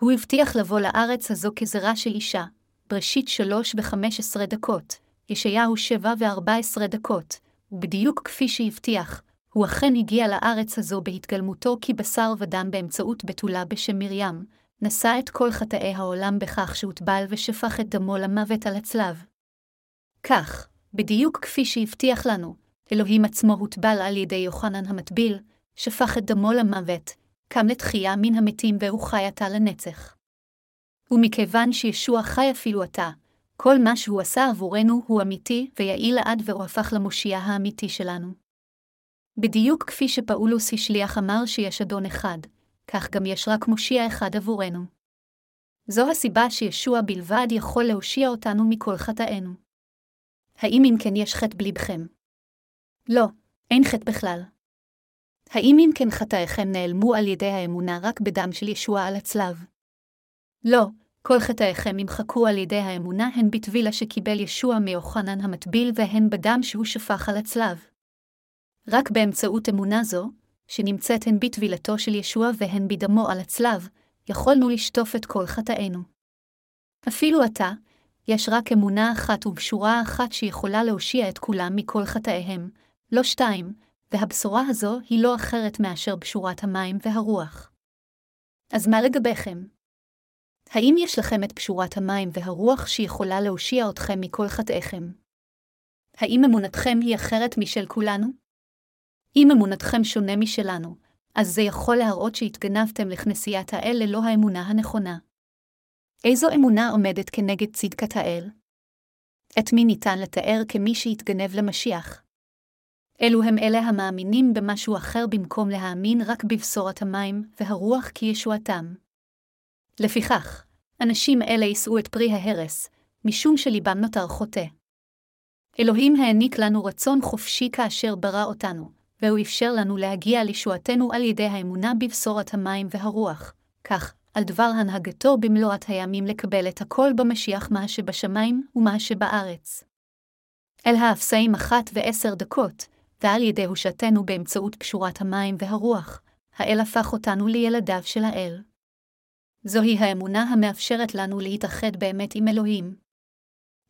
הוא הבטיח לבוא לארץ הזו כזרע של אישה, בראשית שלוש וחמש עשרה דקות, ישעיהו שבע וארבע עשרה דקות, ובדיוק כפי שהבטיח, הוא אכן הגיע לארץ הזו בהתגלמותו כבשר ודם באמצעות בתולה בשם מרים, נשא את כל חטאי העולם בכך שהוטבל ושפך את דמו למוות על הצלב. כך, בדיוק כפי שהבטיח לנו, אלוהים עצמו הוטבל על ידי יוחנן המטביל, שפך את דמו למוות, קם לתחייה מן המתים והוא חי עתה לנצח. ומכיוון שישוע חי אפילו עתה, כל מה שהוא עשה עבורנו הוא אמיתי ויעיל לעד והוא הפך למושיע האמיתי שלנו. בדיוק כפי שפאולוס השליח אמר שיש אדון אחד, כך גם יש רק מושיע אחד עבורנו. זו הסיבה שישוע בלבד יכול להושיע אותנו מכל חטאינו. האם אם כן יש חטא בליבכם? לא, אין חטא בכלל. האם אם כן חטאיכם נעלמו על ידי האמונה רק בדם של ישוע על הצלב? לא, כל חטאיכם נמחקו על ידי האמונה הן בטבילה שקיבל ישוע מיוחנן המטביל והן בדם שהוא שפך על הצלב. רק באמצעות אמונה זו, שנמצאת הן בטבילתו של ישוע והן בדמו על הצלב, יכולנו לשטוף את כל חטאינו. אפילו עתה, יש רק אמונה אחת ובשורה אחת שיכולה להושיע את כולם מכל חטאיהם, לא שתיים, והבשורה הזו היא לא אחרת מאשר בשורת המים והרוח. אז מה לגביכם? האם יש לכם את פשורת המים והרוח שיכולה להושיע אתכם מכל חטאיכם? האם אמונתכם היא אחרת משל כולנו? אם אמונתכם שונה משלנו, אז זה יכול להראות שהתגנבתם לכנסיית האל ללא האמונה הנכונה. איזו אמונה עומדת כנגד צדקת האל? את מי ניתן לתאר כמי שהתגנב למשיח? אלו הם אלה המאמינים במשהו אחר במקום להאמין רק בבשורת המים והרוח כישועתם. לפיכך, אנשים אלה יישאו את פרי ההרס, משום שליבם נותר חוטא. אלוהים העניק לנו רצון חופשי כאשר ברא אותנו, והוא אפשר לנו להגיע לישועתנו על ידי האמונה בבשורת המים והרוח, כך, על דבר הנהגתו במלואת הימים לקבל את הכל במשיח מה שבשמיים ומה שבארץ. אל האפסאים אחת ועשר דקות, ועל ידי הושעתנו באמצעות פשורת המים והרוח, האל הפך אותנו לילדיו של האל. זוהי האמונה המאפשרת לנו להתאחד באמת עם אלוהים.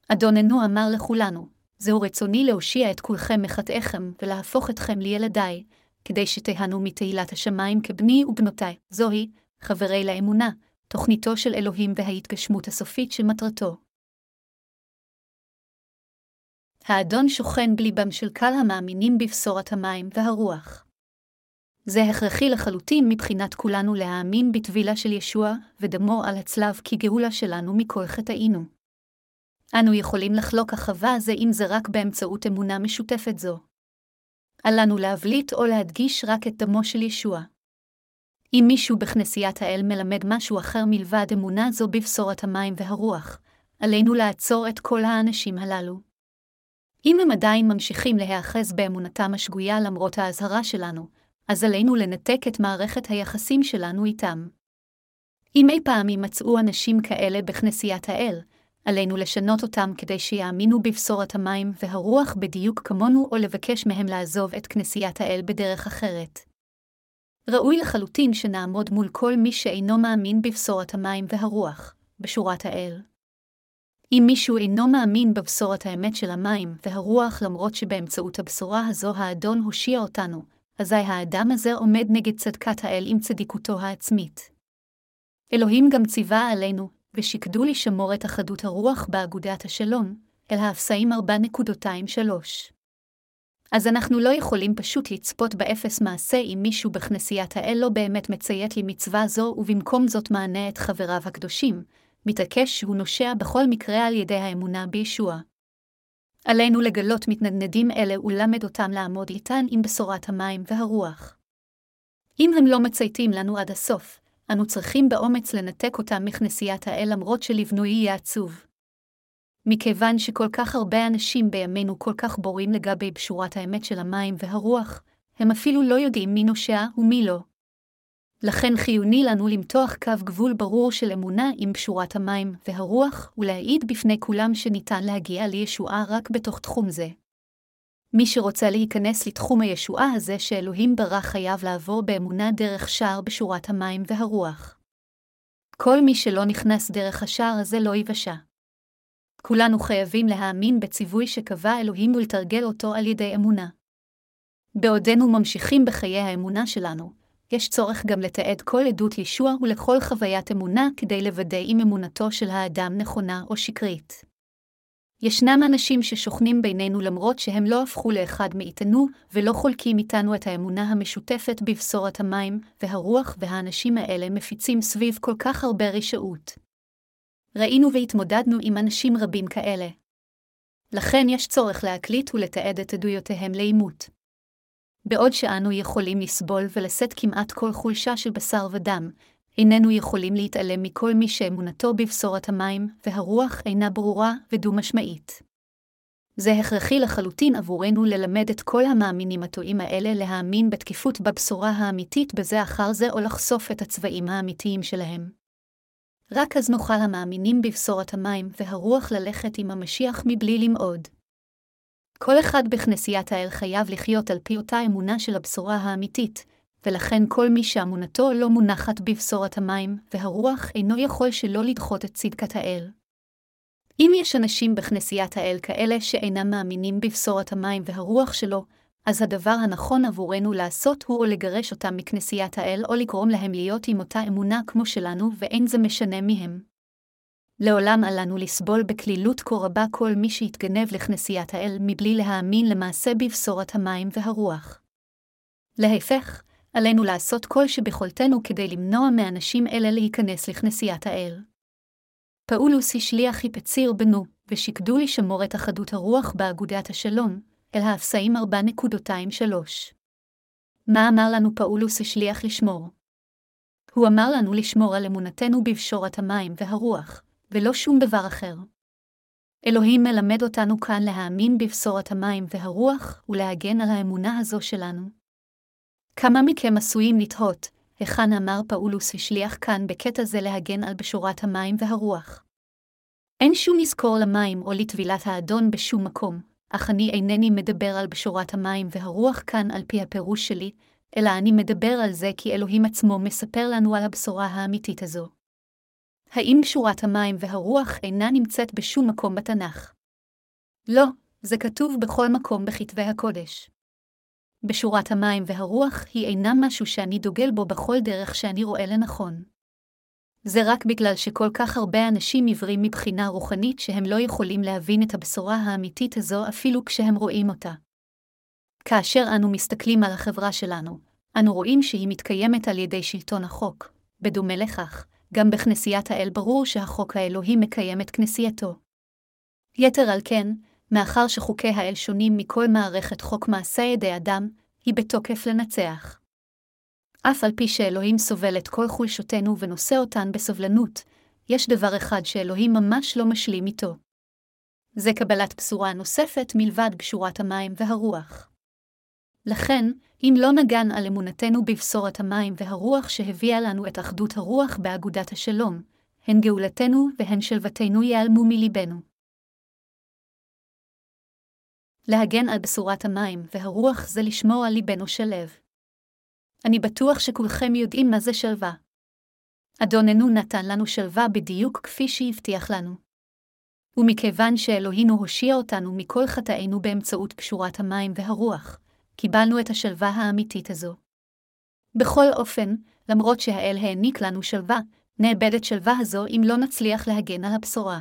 אדוננו אמר לכולנו, זהו רצוני להושיע את כולכם מחטאיכם ולהפוך אתכם לילדיי, כדי שתהנו מתהילת השמיים כבני ובנותיי. זוהי, חברי לאמונה, תוכניתו של אלוהים וההתגשמות הסופית של האדון שוכן בליבם של קהל המאמינים בבשורת המים והרוח. זה הכרחי לחלוטין מבחינת כולנו להאמין בטבילה של ישוע ודמו על הצלב כגאולה שלנו מכל חטאינו. אנו יכולים לחלוק אחווה זה אם זה רק באמצעות אמונה משותפת זו. אל לנו להבליט או להדגיש רק את דמו של ישוע. אם מישהו בכנסיית האל מלמד משהו אחר מלבד אמונה זו בבשורת המים והרוח, עלינו לעצור את כל האנשים הללו. אם הם עדיין ממשיכים להיאחז באמונתם השגויה למרות האזהרה שלנו, אז עלינו לנתק את מערכת היחסים שלנו איתם. אם אי פעם יימצאו אנשים כאלה בכנסיית האל, עלינו לשנות אותם כדי שיאמינו בבשורת המים והרוח בדיוק כמונו או לבקש מהם לעזוב את כנסיית האל בדרך אחרת. ראוי לחלוטין שנעמוד מול כל מי שאינו מאמין בבשורת המים והרוח, בשורת האל. אם מישהו אינו מאמין בבשורת האמת של המים והרוח למרות שבאמצעות הבשורה הזו האדון הושיע אותנו, אזי האדם הזה עומד נגד צדקת האל עם צדיקותו העצמית. אלוהים גם ציווה עלינו, ושקדו לשמור את אחדות הרוח באגודת השלום, אל האפסאים 4.23. אז אנחנו לא יכולים פשוט לצפות באפס מעשה אם מישהו בכנסיית האל לא באמת מציית למצווה זו, ובמקום זאת מענה את חבריו הקדושים, מתעקש שהוא נושע בכל מקרה על ידי האמונה בישוע. עלינו לגלות מתנדנדים אלה ולמד אותם לעמוד איתן עם בשורת המים והרוח. אם הם לא מצייתים לנו עד הסוף, אנו צריכים באומץ לנתק אותם מכנסיית האל למרות שלבנוי יהיה עצוב. מכיוון שכל כך הרבה אנשים בימינו כל כך בורים לגבי בשורת האמת של המים והרוח, הם אפילו לא יודעים מי נושע ומי לא. לכן חיוני לנו למתוח קו גבול ברור של אמונה עם פשורת המים והרוח, ולהעיד בפני כולם שניתן להגיע לישועה רק בתוך תחום זה. מי שרוצה להיכנס לתחום הישועה הזה שאלוהים ברא חייב לעבור באמונה דרך שער בשורת המים והרוח. כל מי שלא נכנס דרך השער הזה לא יבשע. כולנו חייבים להאמין בציווי שקבע אלוהים ולתרגל אותו על ידי אמונה. בעודנו ממשיכים בחיי האמונה שלנו, יש צורך גם לתעד כל עדות ישוע ולכל חוויית אמונה כדי לוודא אם אמונתו של האדם נכונה או שקרית. ישנם אנשים ששוכנים בינינו למרות שהם לא הפכו לאחד מאיתנו, ולא חולקים איתנו את האמונה המשותפת בבשורת המים, והרוח והאנשים האלה מפיצים סביב כל כך הרבה רשעות. ראינו והתמודדנו עם אנשים רבים כאלה. לכן יש צורך להקליט ולתעד את עדויותיהם לאימות. בעוד שאנו יכולים לסבול ולשאת כמעט כל חולשה של בשר ודם, איננו יכולים להתעלם מכל מי שאמונתו בבשורת המים, והרוח אינה ברורה ודו-משמעית. זה הכרחי לחלוטין עבורנו ללמד את כל המאמינים הטועים האלה להאמין בתקיפות בבשורה האמיתית בזה אחר זה או לחשוף את הצבעים האמיתיים שלהם. רק אז נוכל המאמינים בבשורת המים והרוח ללכת עם המשיח מבלי למעוד. כל אחד בכנסיית האל חייב לחיות על פי אותה אמונה של הבשורה האמיתית, ולכן כל מי שאמונתו לא מונחת בבשורת המים, והרוח אינו יכול שלא לדחות את צדקת האל. אם יש אנשים בכנסיית האל כאלה שאינם מאמינים בבשורת המים והרוח שלו, אז הדבר הנכון עבורנו לעשות הוא או לגרש אותם מכנסיית האל, או לגרום להם להיות עם אותה אמונה כמו שלנו, ואין זה משנה מי הם. לעולם עלינו לסבול בקלילות כה רבה כל מי שיתגנב לכנסיית האל מבלי להאמין למעשה בבשורת המים והרוח. להפך, עלינו לעשות כל שביכולתנו כדי למנוע מאנשים אלה להיכנס לכנסיית האל. פאולוס השליח היפציר בנו, ושקדו לשמור את אחדות הרוח באגודת השלום, אל האפסאים 4.23. מה אמר לנו פאולוס השליח לשמור? הוא אמר לנו לשמור על אמונתנו בבשורת המים והרוח, ולא שום דבר אחר. אלוהים מלמד אותנו כאן להאמין בבשורת המים והרוח ולהגן על האמונה הזו שלנו. כמה מכם עשויים לתהות, היכן אמר פאולוס השליח כאן בקטע זה להגן על בשורת המים והרוח. אין שום מזכור למים או לטבילת האדון בשום מקום, אך אני אינני מדבר על בשורת המים והרוח כאן על פי הפירוש שלי, אלא אני מדבר על זה כי אלוהים עצמו מספר לנו על הבשורה האמיתית הזו. האם בשורת המים והרוח אינה נמצאת בשום מקום בתנ"ך? לא, זה כתוב בכל מקום בכתבי הקודש. בשורת המים והרוח היא אינה משהו שאני דוגל בו בכל דרך שאני רואה לנכון. זה רק בגלל שכל כך הרבה אנשים עיוורים מבחינה רוחנית שהם לא יכולים להבין את הבשורה האמיתית הזו אפילו כשהם רואים אותה. כאשר אנו מסתכלים על החברה שלנו, אנו רואים שהיא מתקיימת על ידי שלטון החוק. בדומה לכך, גם בכנסיית האל ברור שהחוק האלוהי מקיים את כנסייתו. יתר על כן, מאחר שחוקי האל שונים מכל מערכת חוק מעשה ידי אדם, היא בתוקף לנצח. אף על פי שאלוהים סובל את כל חולשותינו ונושא אותן בסובלנות, יש דבר אחד שאלוהים ממש לא משלים איתו. זה קבלת בשורה נוספת מלבד בשורת המים והרוח. לכן, אם לא נגן על אמונתנו בבשורת המים והרוח שהביאה לנו את אחדות הרוח באגודת השלום, הן גאולתנו והן שלוותנו ייעלמו מליבנו. להגן על בשורת המים והרוח זה לשמור על ליבנו שלב. אני בטוח שכולכם יודעים מה זה שלווה. אדוננו נתן לנו שלווה בדיוק כפי שהבטיח לנו. ומכיוון שאלוהינו הושיע אותנו מכל חטאינו באמצעות פשורת המים והרוח, קיבלנו את השלווה האמיתית הזו. בכל אופן, למרות שהאל העניק לנו שלווה, נאבדת שלווה הזו אם לא נצליח להגן על הבשורה.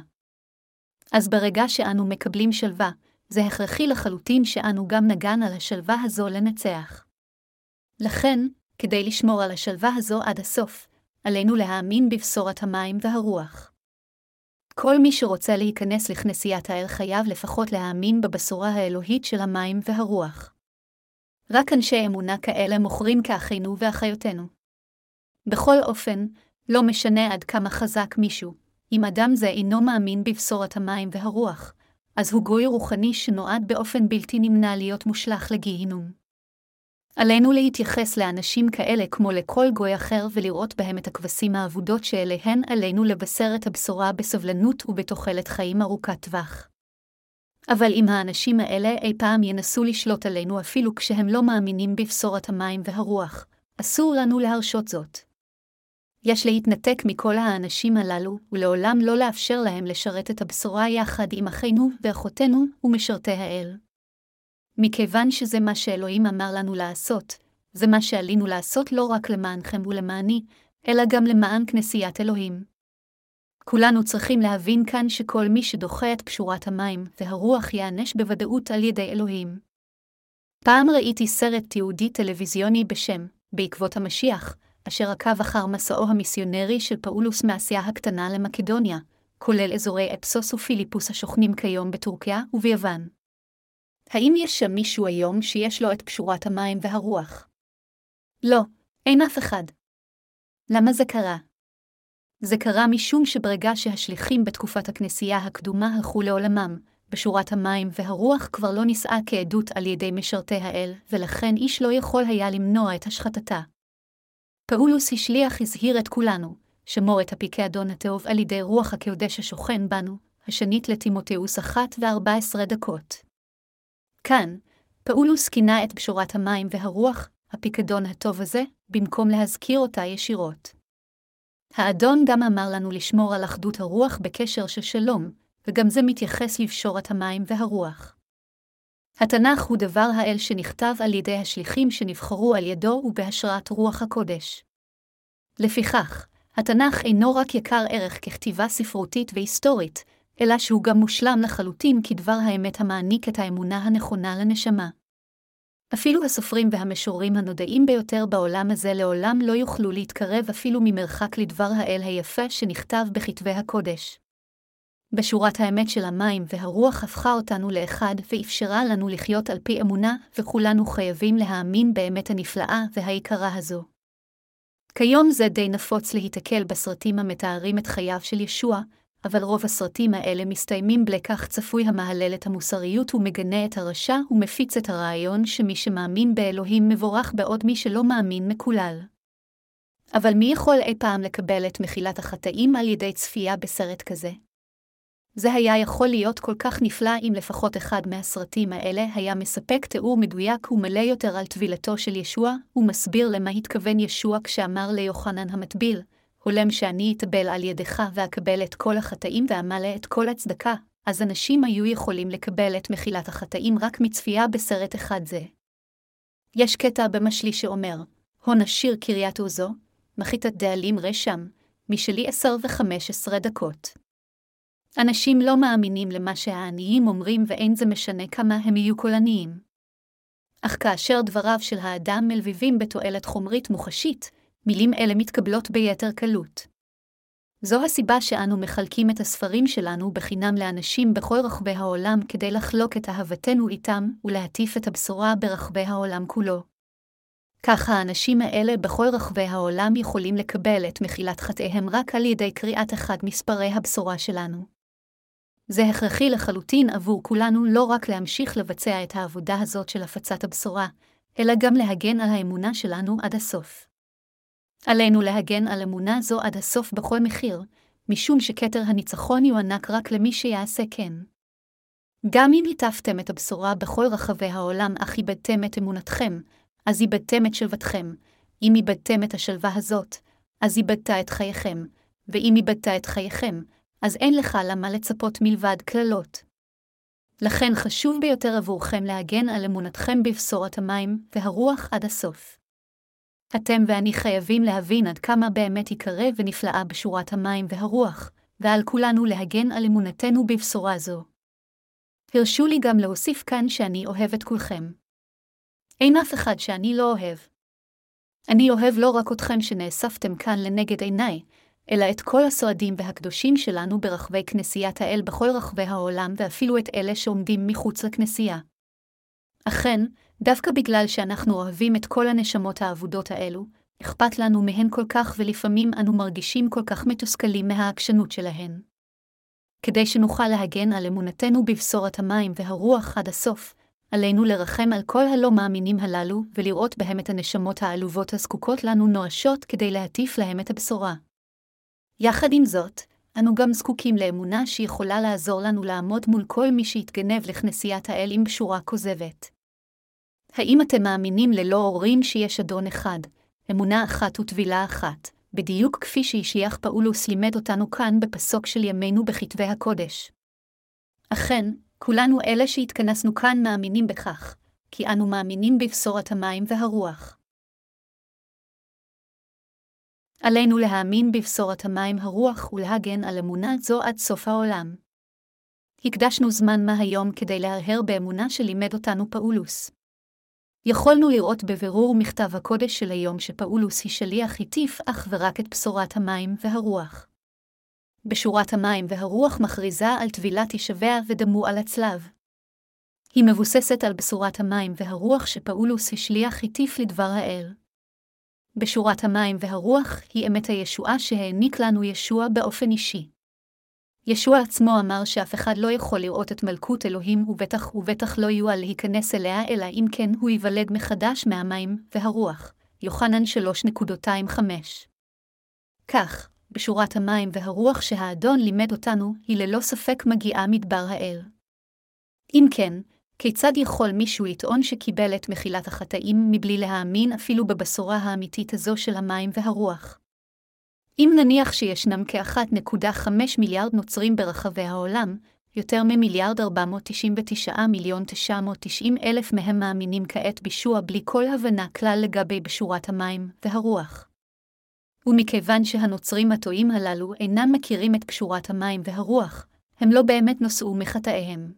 אז ברגע שאנו מקבלים שלווה, זה הכרחי לחלוטין שאנו גם נגן על השלווה הזו לנצח. לכן, כדי לשמור על השלווה הזו עד הסוף, עלינו להאמין בבשורת המים והרוח. כל מי שרוצה להיכנס לכנסיית האל חייב לפחות להאמין בבשורה האלוהית של המים והרוח. רק אנשי אמונה כאלה מוכרים כאחינו ואחיותינו. בכל אופן, לא משנה עד כמה חזק מישהו, אם אדם זה אינו מאמין בבשורת המים והרוח, אז הוא גוי רוחני שנועד באופן בלתי נמנע להיות מושלך לגיהינום. עלינו להתייחס לאנשים כאלה כמו לכל גוי אחר ולראות בהם את הכבשים האבודות שאליהן עלינו לבשר את הבשורה בסבלנות ובתוחלת חיים ארוכת טווח. אבל אם האנשים האלה אי פעם ינסו לשלוט עלינו אפילו כשהם לא מאמינים בבשורת המים והרוח, אסור לנו להרשות זאת. יש להתנתק מכל האנשים הללו, ולעולם לא לאפשר להם לשרת את הבשורה יחד עם אחינו ואחותינו ומשרתי האל. מכיוון שזה מה שאלוהים אמר לנו לעשות, זה מה שעלינו לעשות לא רק למענכם ולמעני, אלא גם למען כנסיית אלוהים. כולנו צריכים להבין כאן שכל מי שדוחה את פשורת המים והרוח ייענש בוודאות על ידי אלוהים. פעם ראיתי סרט תיעודי טלוויזיוני בשם "בעקבות המשיח", אשר עקב אחר מסעו המיסיונרי של פאולוס מאסיה הקטנה למקדוניה, כולל אזורי אפסוס ופיליפוס השוכנים כיום בטורקיה וביוון. האם יש שם מישהו היום שיש לו את פשורת המים והרוח? לא, אין אף אחד. למה זה קרה? זה קרה משום שברגע שהשליחים בתקופת הכנסייה הקדומה הלכו לעולמם, בשורת המים והרוח כבר לא נישאה כעדות על ידי משרתי האל, ולכן איש לא יכול היה למנוע את השחטתה. פאולוס השליח הזהיר את כולנו, שמור את הפיקדון הטוב על ידי רוח הקודש השוכן בנו, השנית לטימותאוס אחת וארבע עשרה דקות. כאן, פאולוס כינה את בשורת המים והרוח, הפיקדון הטוב הזה, במקום להזכיר אותה ישירות. האדון גם אמר לנו לשמור על אחדות הרוח בקשר של שלום, וגם זה מתייחס לבשורת המים והרוח. התנ"ך הוא דבר האל שנכתב על ידי השליחים שנבחרו על ידו ובהשראת רוח הקודש. לפיכך, התנ"ך אינו רק יקר ערך ככתיבה ספרותית והיסטורית, אלא שהוא גם מושלם לחלוטין כדבר האמת המעניק את האמונה הנכונה לנשמה. אפילו הסופרים והמשוררים הנודעים ביותר בעולם הזה לעולם לא יוכלו להתקרב אפילו ממרחק לדבר האל היפה שנכתב בכתבי הקודש. בשורת האמת של המים והרוח הפכה אותנו לאחד ואפשרה לנו לחיות על פי אמונה, וכולנו חייבים להאמין באמת הנפלאה והיקרה הזו. כיום זה די נפוץ להיתקל בסרטים המתארים את חייו של ישוע, אבל רוב הסרטים האלה מסתיימים בלקח צפוי המהלל את המוסריות ומגנה את הרשע ומפיץ את הרעיון שמי שמאמין באלוהים מבורך בעוד מי שלא מאמין מקולל. אבל מי יכול אי פעם לקבל את מחילת החטאים על ידי צפייה בסרט כזה? זה היה יכול להיות כל כך נפלא אם לפחות אחד מהסרטים האלה היה מספק תיאור מדויק ומלא יותר על טבילתו של ישוע, ומסביר למה התכוון ישוע כשאמר ליוחנן המטביל, הולם שאני אטבל על ידך ואקבל את כל החטאים ואמלא את כל הצדקה, אז אנשים היו יכולים לקבל את מחילת החטאים רק מצפייה בסרט אחד זה. יש קטע במשלי שאומר, הון עשיר קריית עוזו, מחיתת דאלים רשם, משלי עשר וחמש עשרה דקות. אנשים לא מאמינים למה שהעניים אומרים ואין זה משנה כמה הם יהיו קולניים. אך כאשר דבריו של האדם מלביבים בתועלת חומרית מוחשית, מילים אלה מתקבלות ביתר קלות. זו הסיבה שאנו מחלקים את הספרים שלנו בחינם לאנשים בכל רחבי העולם כדי לחלוק את אהבתנו איתם ולהטיף את הבשורה ברחבי העולם כולו. כך האנשים האלה בכל רחבי העולם יכולים לקבל את מחילת חטאיהם רק על ידי קריאת אחד מספרי הבשורה שלנו. זה הכרחי לחלוטין עבור כולנו לא רק להמשיך לבצע את העבודה הזאת של הפצת הבשורה, אלא גם להגן על האמונה שלנו עד הסוף. עלינו להגן על אמונה זו עד הסוף בכל מחיר, משום שכתר הניצחון יוענק רק למי שיעשה כן. גם אם היטפתם את הבשורה בכל רחבי העולם אך איבדתם את אמונתכם, אז איבדתם את שלוותכם. אם איבדתם את השלווה הזאת, אז איבדת את חייכם, ואם איבדת את חייכם, אז אין לך למה לצפות מלבד קללות. לכן חשוב ביותר עבורכם להגן על אמונתכם בבשורת המים והרוח עד הסוף. אתם ואני חייבים להבין עד כמה באמת יקרה ונפלאה בשורת המים והרוח, ועל כולנו להגן על אמונתנו בבשורה זו. הרשו לי גם להוסיף כאן שאני אוהב את כולכם. אין אף אחד שאני לא אוהב. אני אוהב לא רק אתכם שנאספתם כאן לנגד עיניי, אלא את כל הסועדים והקדושים שלנו ברחבי כנסיית האל בכל רחבי העולם, ואפילו את אלה שעומדים מחוץ לכנסייה. אכן, דווקא בגלל שאנחנו אוהבים את כל הנשמות האבודות האלו, אכפת לנו מהן כל כך ולפעמים אנו מרגישים כל כך מתוסכלים מהעקשנות שלהן. כדי שנוכל להגן על אמונתנו בבשורת המים והרוח עד הסוף, עלינו לרחם על כל הלא מאמינים הללו ולראות בהם את הנשמות העלובות הזקוקות לנו נואשות כדי להטיף להם את הבשורה. יחד עם זאת, אנו גם זקוקים לאמונה שיכולה לעזור לנו לעמוד מול כל מי שיתגנב לכנסיית האל עם בשורה כוזבת. האם אתם מאמינים ללא הורים שיש אדון אחד, אמונה אחת וטבילה אחת, בדיוק כפי שהשיח פאולוס לימד אותנו כאן בפסוק של ימינו בכתבי הקודש? אכן, כולנו אלה שהתכנסנו כאן מאמינים בכך, כי אנו מאמינים בבשורת המים והרוח. עלינו להאמין בבשורת המים הרוח ולהגן על אמונה זו עד סוף העולם. הקדשנו זמן מה היום כדי להרהר באמונה שלימד אותנו פאולוס. יכולנו לראות בבירור מכתב הקודש של היום שפאולוס היא שליח הטיף אך ורק את בשורת המים והרוח. בשורת המים והרוח מכריזה על טבילת ישביה ודמו על הצלב. היא מבוססת על בשורת המים והרוח שפאולוס השליח הטיף לדבר האל. בשורת המים והרוח היא אמת הישועה שהעניק לנו ישוע באופן אישי. ישוע עצמו אמר שאף אחד לא יכול לראות את מלכות אלוהים, ובטח ובטח לא יועל להיכנס אליה, אלא אם כן הוא ייוולד מחדש מהמים והרוח. יוחנן 3.25 כך, בשורת המים והרוח שהאדון לימד אותנו, היא ללא ספק מגיעה מדבר האל. אם כן, כיצד יכול מישהו לטעון שקיבל את מחילת החטאים מבלי להאמין אפילו בבשורה האמיתית הזו של המים והרוח? אם נניח שישנם כ-1.5 מיליארד נוצרים ברחבי העולם, יותר ממיליארד 499 מיליון 990 אלף מהם מאמינים כעת בישוע בלי כל הבנה כלל לגבי בשורת המים והרוח. ומכיוון שהנוצרים הטועים הללו אינם מכירים את קשורת המים והרוח, הם לא באמת נושאו מחטאיהם.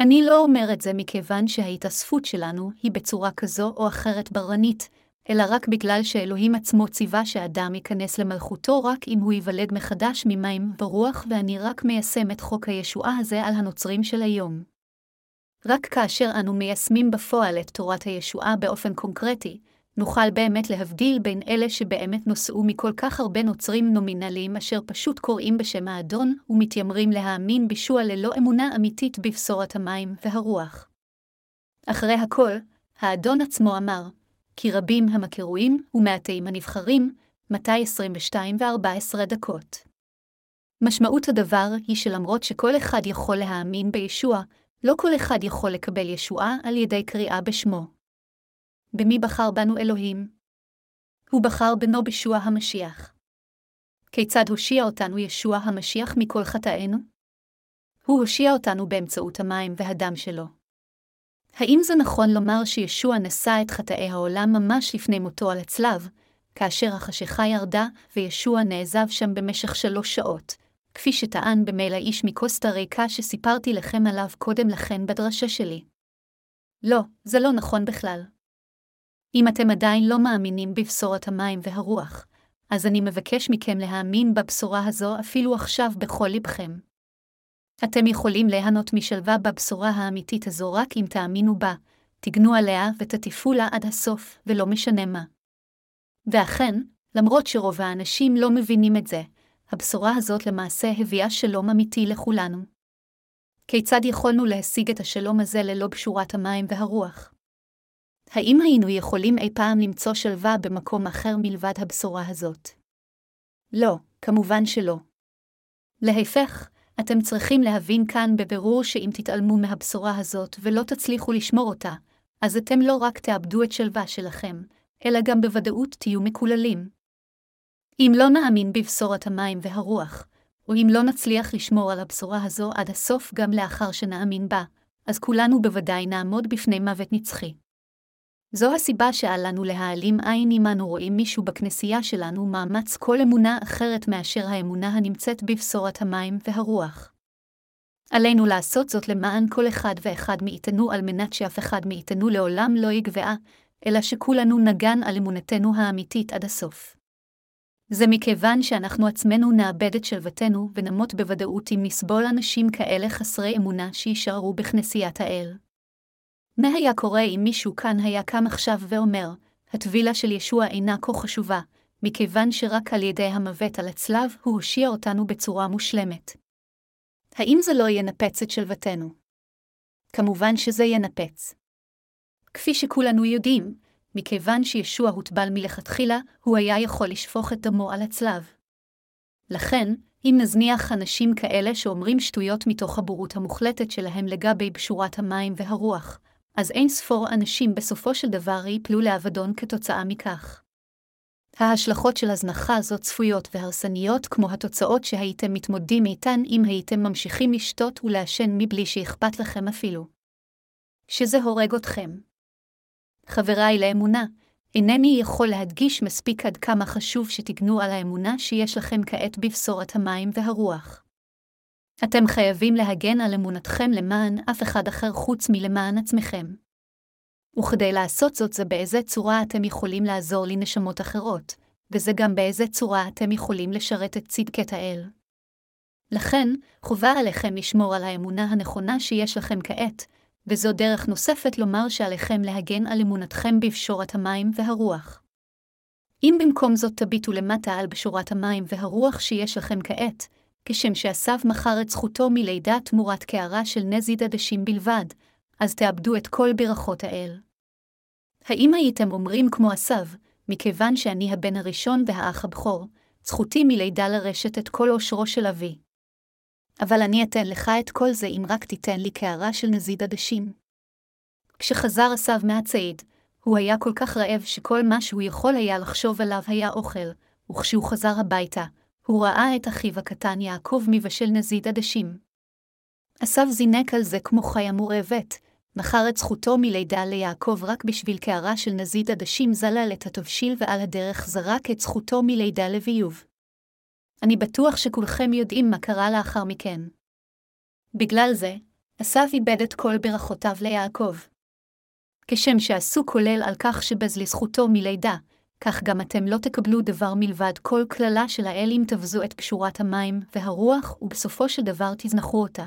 אני לא אומר את זה מכיוון שההתאספות שלנו היא בצורה כזו או אחרת בררנית, אלא רק בגלל שאלוהים עצמו ציווה שאדם ייכנס למלכותו רק אם הוא ייוולד מחדש ממים ורוח, ואני רק מיישם את חוק הישועה הזה על הנוצרים של היום. רק כאשר אנו מיישמים בפועל את תורת הישועה באופן קונקרטי, נוכל באמת להבדיל בין אלה שבאמת נושאו מכל כך הרבה נוצרים נומינליים אשר פשוט קוראים בשם האדון ומתיימרים להאמין בישוע ללא אמונה אמיתית בבשורת המים והרוח. אחרי הכל, האדון עצמו אמר, כי רבים הם הקרויים ומעטים הנבחרים, מתי 22 ו-14 דקות. משמעות הדבר היא שלמרות שכל אחד יכול להאמין בישוע, לא כל אחד יכול לקבל ישועה על ידי קריאה בשמו. במי בחר בנו אלוהים? הוא בחר בנו בישוע המשיח. כיצד הושיע אותנו ישוע המשיח מכל חטאינו? הוא הושיע אותנו באמצעות המים והדם שלו. האם זה נכון לומר שישוע נשא את חטאי העולם ממש לפני מותו על הצלב, כאשר החשיכה ירדה וישוע נעזב שם במשך שלוש שעות, כפי שטען במייל האיש מקוסטה ריקה שסיפרתי לכם עליו קודם לכן בדרשה שלי? לא, זה לא נכון בכלל. אם אתם עדיין לא מאמינים בבשורת המים והרוח, אז אני מבקש מכם להאמין בבשורה הזו אפילו עכשיו בכל לבכם. אתם יכולים ליהנות משלווה בבשורה האמיתית הזו רק אם תאמינו בה, תגנו עליה ותטיפו לה עד הסוף, ולא משנה מה. ואכן, למרות שרוב האנשים לא מבינים את זה, הבשורה הזאת למעשה הביאה שלום אמיתי לכולנו. כיצד יכולנו להשיג את השלום הזה ללא בשורת המים והרוח? האם היינו יכולים אי פעם למצוא שלווה במקום אחר מלבד הבשורה הזאת? לא, כמובן שלא. להפך, אתם צריכים להבין כאן בבירור שאם תתעלמו מהבשורה הזאת ולא תצליחו לשמור אותה, אז אתם לא רק תאבדו את שלווה שלכם, אלא גם בוודאות תהיו מקוללים. אם לא נאמין בבשורת המים והרוח, או אם לא נצליח לשמור על הבשורה הזו עד הסוף גם לאחר שנאמין בה, אז כולנו בוודאי נעמוד בפני מוות נצחי. זו הסיבה שעל לנו להעלים עין אם אנו רואים מישהו בכנסייה שלנו מאמץ כל אמונה אחרת מאשר האמונה הנמצאת בבשורת המים והרוח. עלינו לעשות זאת למען כל אחד ואחד מאיתנו על מנת שאף אחד מאיתנו לעולם לא יגבעה, אלא שכולנו נגן על אמונתנו האמיתית עד הסוף. זה מכיוון שאנחנו עצמנו נאבד את שלוותנו ונמות בוודאות אם נסבול אנשים כאלה חסרי אמונה שיישארו בכנסיית האל. מה היה קורה אם מישהו כאן היה קם עכשיו ואומר, הטבילה של ישוע אינה כה חשובה, מכיוון שרק על ידי המוות על הצלב הוא הושיע אותנו בצורה מושלמת. האם זה לא ינפץ את שלוותנו? כמובן שזה ינפץ. כפי שכולנו יודעים, מכיוון שישוע הוטבל מלכתחילה, הוא היה יכול לשפוך את דמו על הצלב. לכן, אם נזניח אנשים כאלה שאומרים שטויות מתוך הבורות המוחלטת שלהם לגבי בשורת המים והרוח, אז אין ספור אנשים בסופו של דבר ייפלו לאבדון כתוצאה מכך. ההשלכות של הזנחה זו צפויות והרסניות כמו התוצאות שהייתם מתמודדים איתן אם הייתם ממשיכים לשתות ולעשן מבלי שאכפת לכם אפילו. שזה הורג אתכם. חבריי לאמונה, אינני יכול להדגיש מספיק עד כמה חשוב שתגנו על האמונה שיש לכם כעת בבשורת המים והרוח. אתם חייבים להגן על אמונתכם למען אף אחד אחר חוץ מלמען עצמכם. וכדי לעשות זאת זה באיזה צורה אתם יכולים לעזור לנשמות אחרות, וזה גם באיזה צורה אתם יכולים לשרת את צדקת האל. לכן, חובה עליכם לשמור על האמונה הנכונה שיש לכם כעת, וזו דרך נוספת לומר שעליכם להגן על אמונתכם בפשורת המים והרוח. אם במקום זאת תביטו למטה על בשורת המים והרוח שיש לכם כעת, כשם שאסף מכר את זכותו מלידה תמורת קערה של נזיד עדשים בלבד, אז תאבדו את כל ברכות האל. האם הייתם אומרים כמו אסף, מכיוון שאני הבן הראשון והאח הבכור, זכותי מלידה לרשת את כל עושרו של אבי. אבל אני אתן לך את כל זה אם רק תיתן לי קערה של נזיד עדשים. כשחזר אסף מהצעיד, הוא היה כל כך רעב שכל מה שהוא יכול היה לחשוב עליו היה אוכל, וכשהוא חזר הביתה, הוא ראה את אחיו הקטן יעקב מבשל נזיד עדשים. עשו זינק על זה כמו חיה מורעבת, מכר את זכותו מלידה ליעקב רק בשביל קערה של נזיד עדשים זלל את התבשיל ועל הדרך זרק את זכותו מלידה לביוב. אני בטוח שכולכם יודעים מה קרה לאחר מכן. בגלל זה, עשו איבד את כל ברכותיו ליעקב. כשם שעשו כולל על כך שבז לזכותו מלידה, כך גם אתם לא תקבלו דבר מלבד כל קללה של האל אם תבזו את פשורת המים והרוח, ובסופו של דבר תזנחו אותה.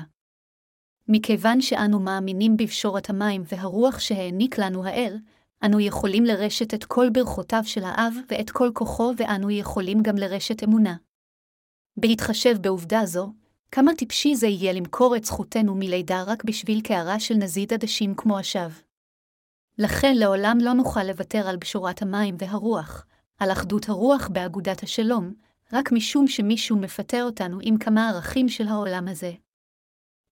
מכיוון שאנו מאמינים בפשורת המים והרוח שהעניק לנו האל, אנו יכולים לרשת את כל ברכותיו של האב ואת כל כוחו, ואנו יכולים גם לרשת אמונה. בהתחשב בעובדה זו, כמה טיפשי זה יהיה למכור את זכותנו מלידה רק בשביל קערה של נזיד עדשים כמו השווא. לכן לעולם לא נוכל לוותר על בשורת המים והרוח, על אחדות הרוח באגודת השלום, רק משום שמישהו מפטר אותנו עם כמה ערכים של העולם הזה.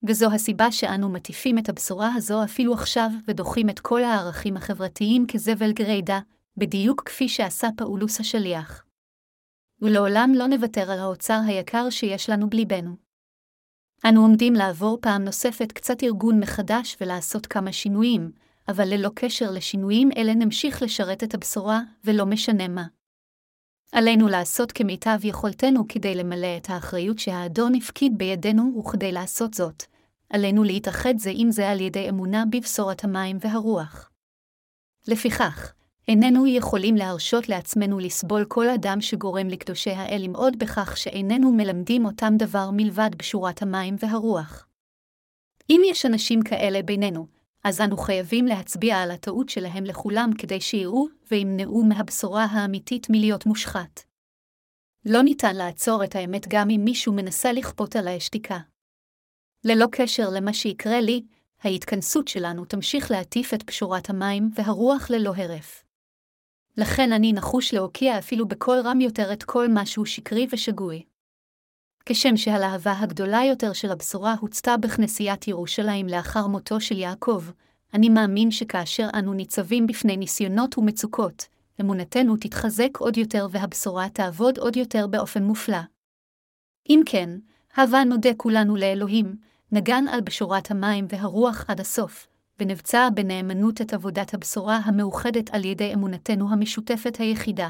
וזו הסיבה שאנו מטיפים את הבשורה הזו אפילו עכשיו, ודוחים את כל הערכים החברתיים כזבל גרידא, בדיוק כפי שעשה פאולוס השליח. ולעולם לא נוותר על האוצר היקר שיש לנו בליבנו. אנו עומדים לעבור פעם נוספת קצת ארגון מחדש ולעשות כמה שינויים, אבל ללא קשר לשינויים אלה נמשיך לשרת את הבשורה, ולא משנה מה. עלינו לעשות כמיטב יכולתנו כדי למלא את האחריות שהאדון הפקיד בידינו, וכדי לעשות זאת, עלינו להתאחד זה עם זה על ידי אמונה בבשורת המים והרוח. לפיכך, איננו יכולים להרשות לעצמנו לסבול כל אדם שגורם לקדושי האל עם עוד בכך שאיננו מלמדים אותם דבר מלבד בשורת המים והרוח. אם יש אנשים כאלה בינינו, אז אנו חייבים להצביע על הטעות שלהם לכולם כדי שיראו וימנעו מהבשורה האמיתית מלהיות מושחת. לא ניתן לעצור את האמת גם אם מישהו מנסה לכפות עלי שתיקה. ללא קשר למה שיקרה לי, ההתכנסות שלנו תמשיך להטיף את פשורת המים והרוח ללא הרף. לכן אני נחוש להוקיע אפילו בקול רם יותר את כל משהו שקרי ושגוי. כשם שהלהבה הגדולה יותר של הבשורה הוצתה בכנסיית ירושלים לאחר מותו של יעקב, אני מאמין שכאשר אנו ניצבים בפני ניסיונות ומצוקות, אמונתנו תתחזק עוד יותר והבשורה תעבוד עוד יותר באופן מופלא. אם כן, הבה נודה כולנו לאלוהים, נגן על בשורת המים והרוח עד הסוף, ונבצע בנאמנות את עבודת הבשורה המאוחדת על ידי אמונתנו המשותפת היחידה.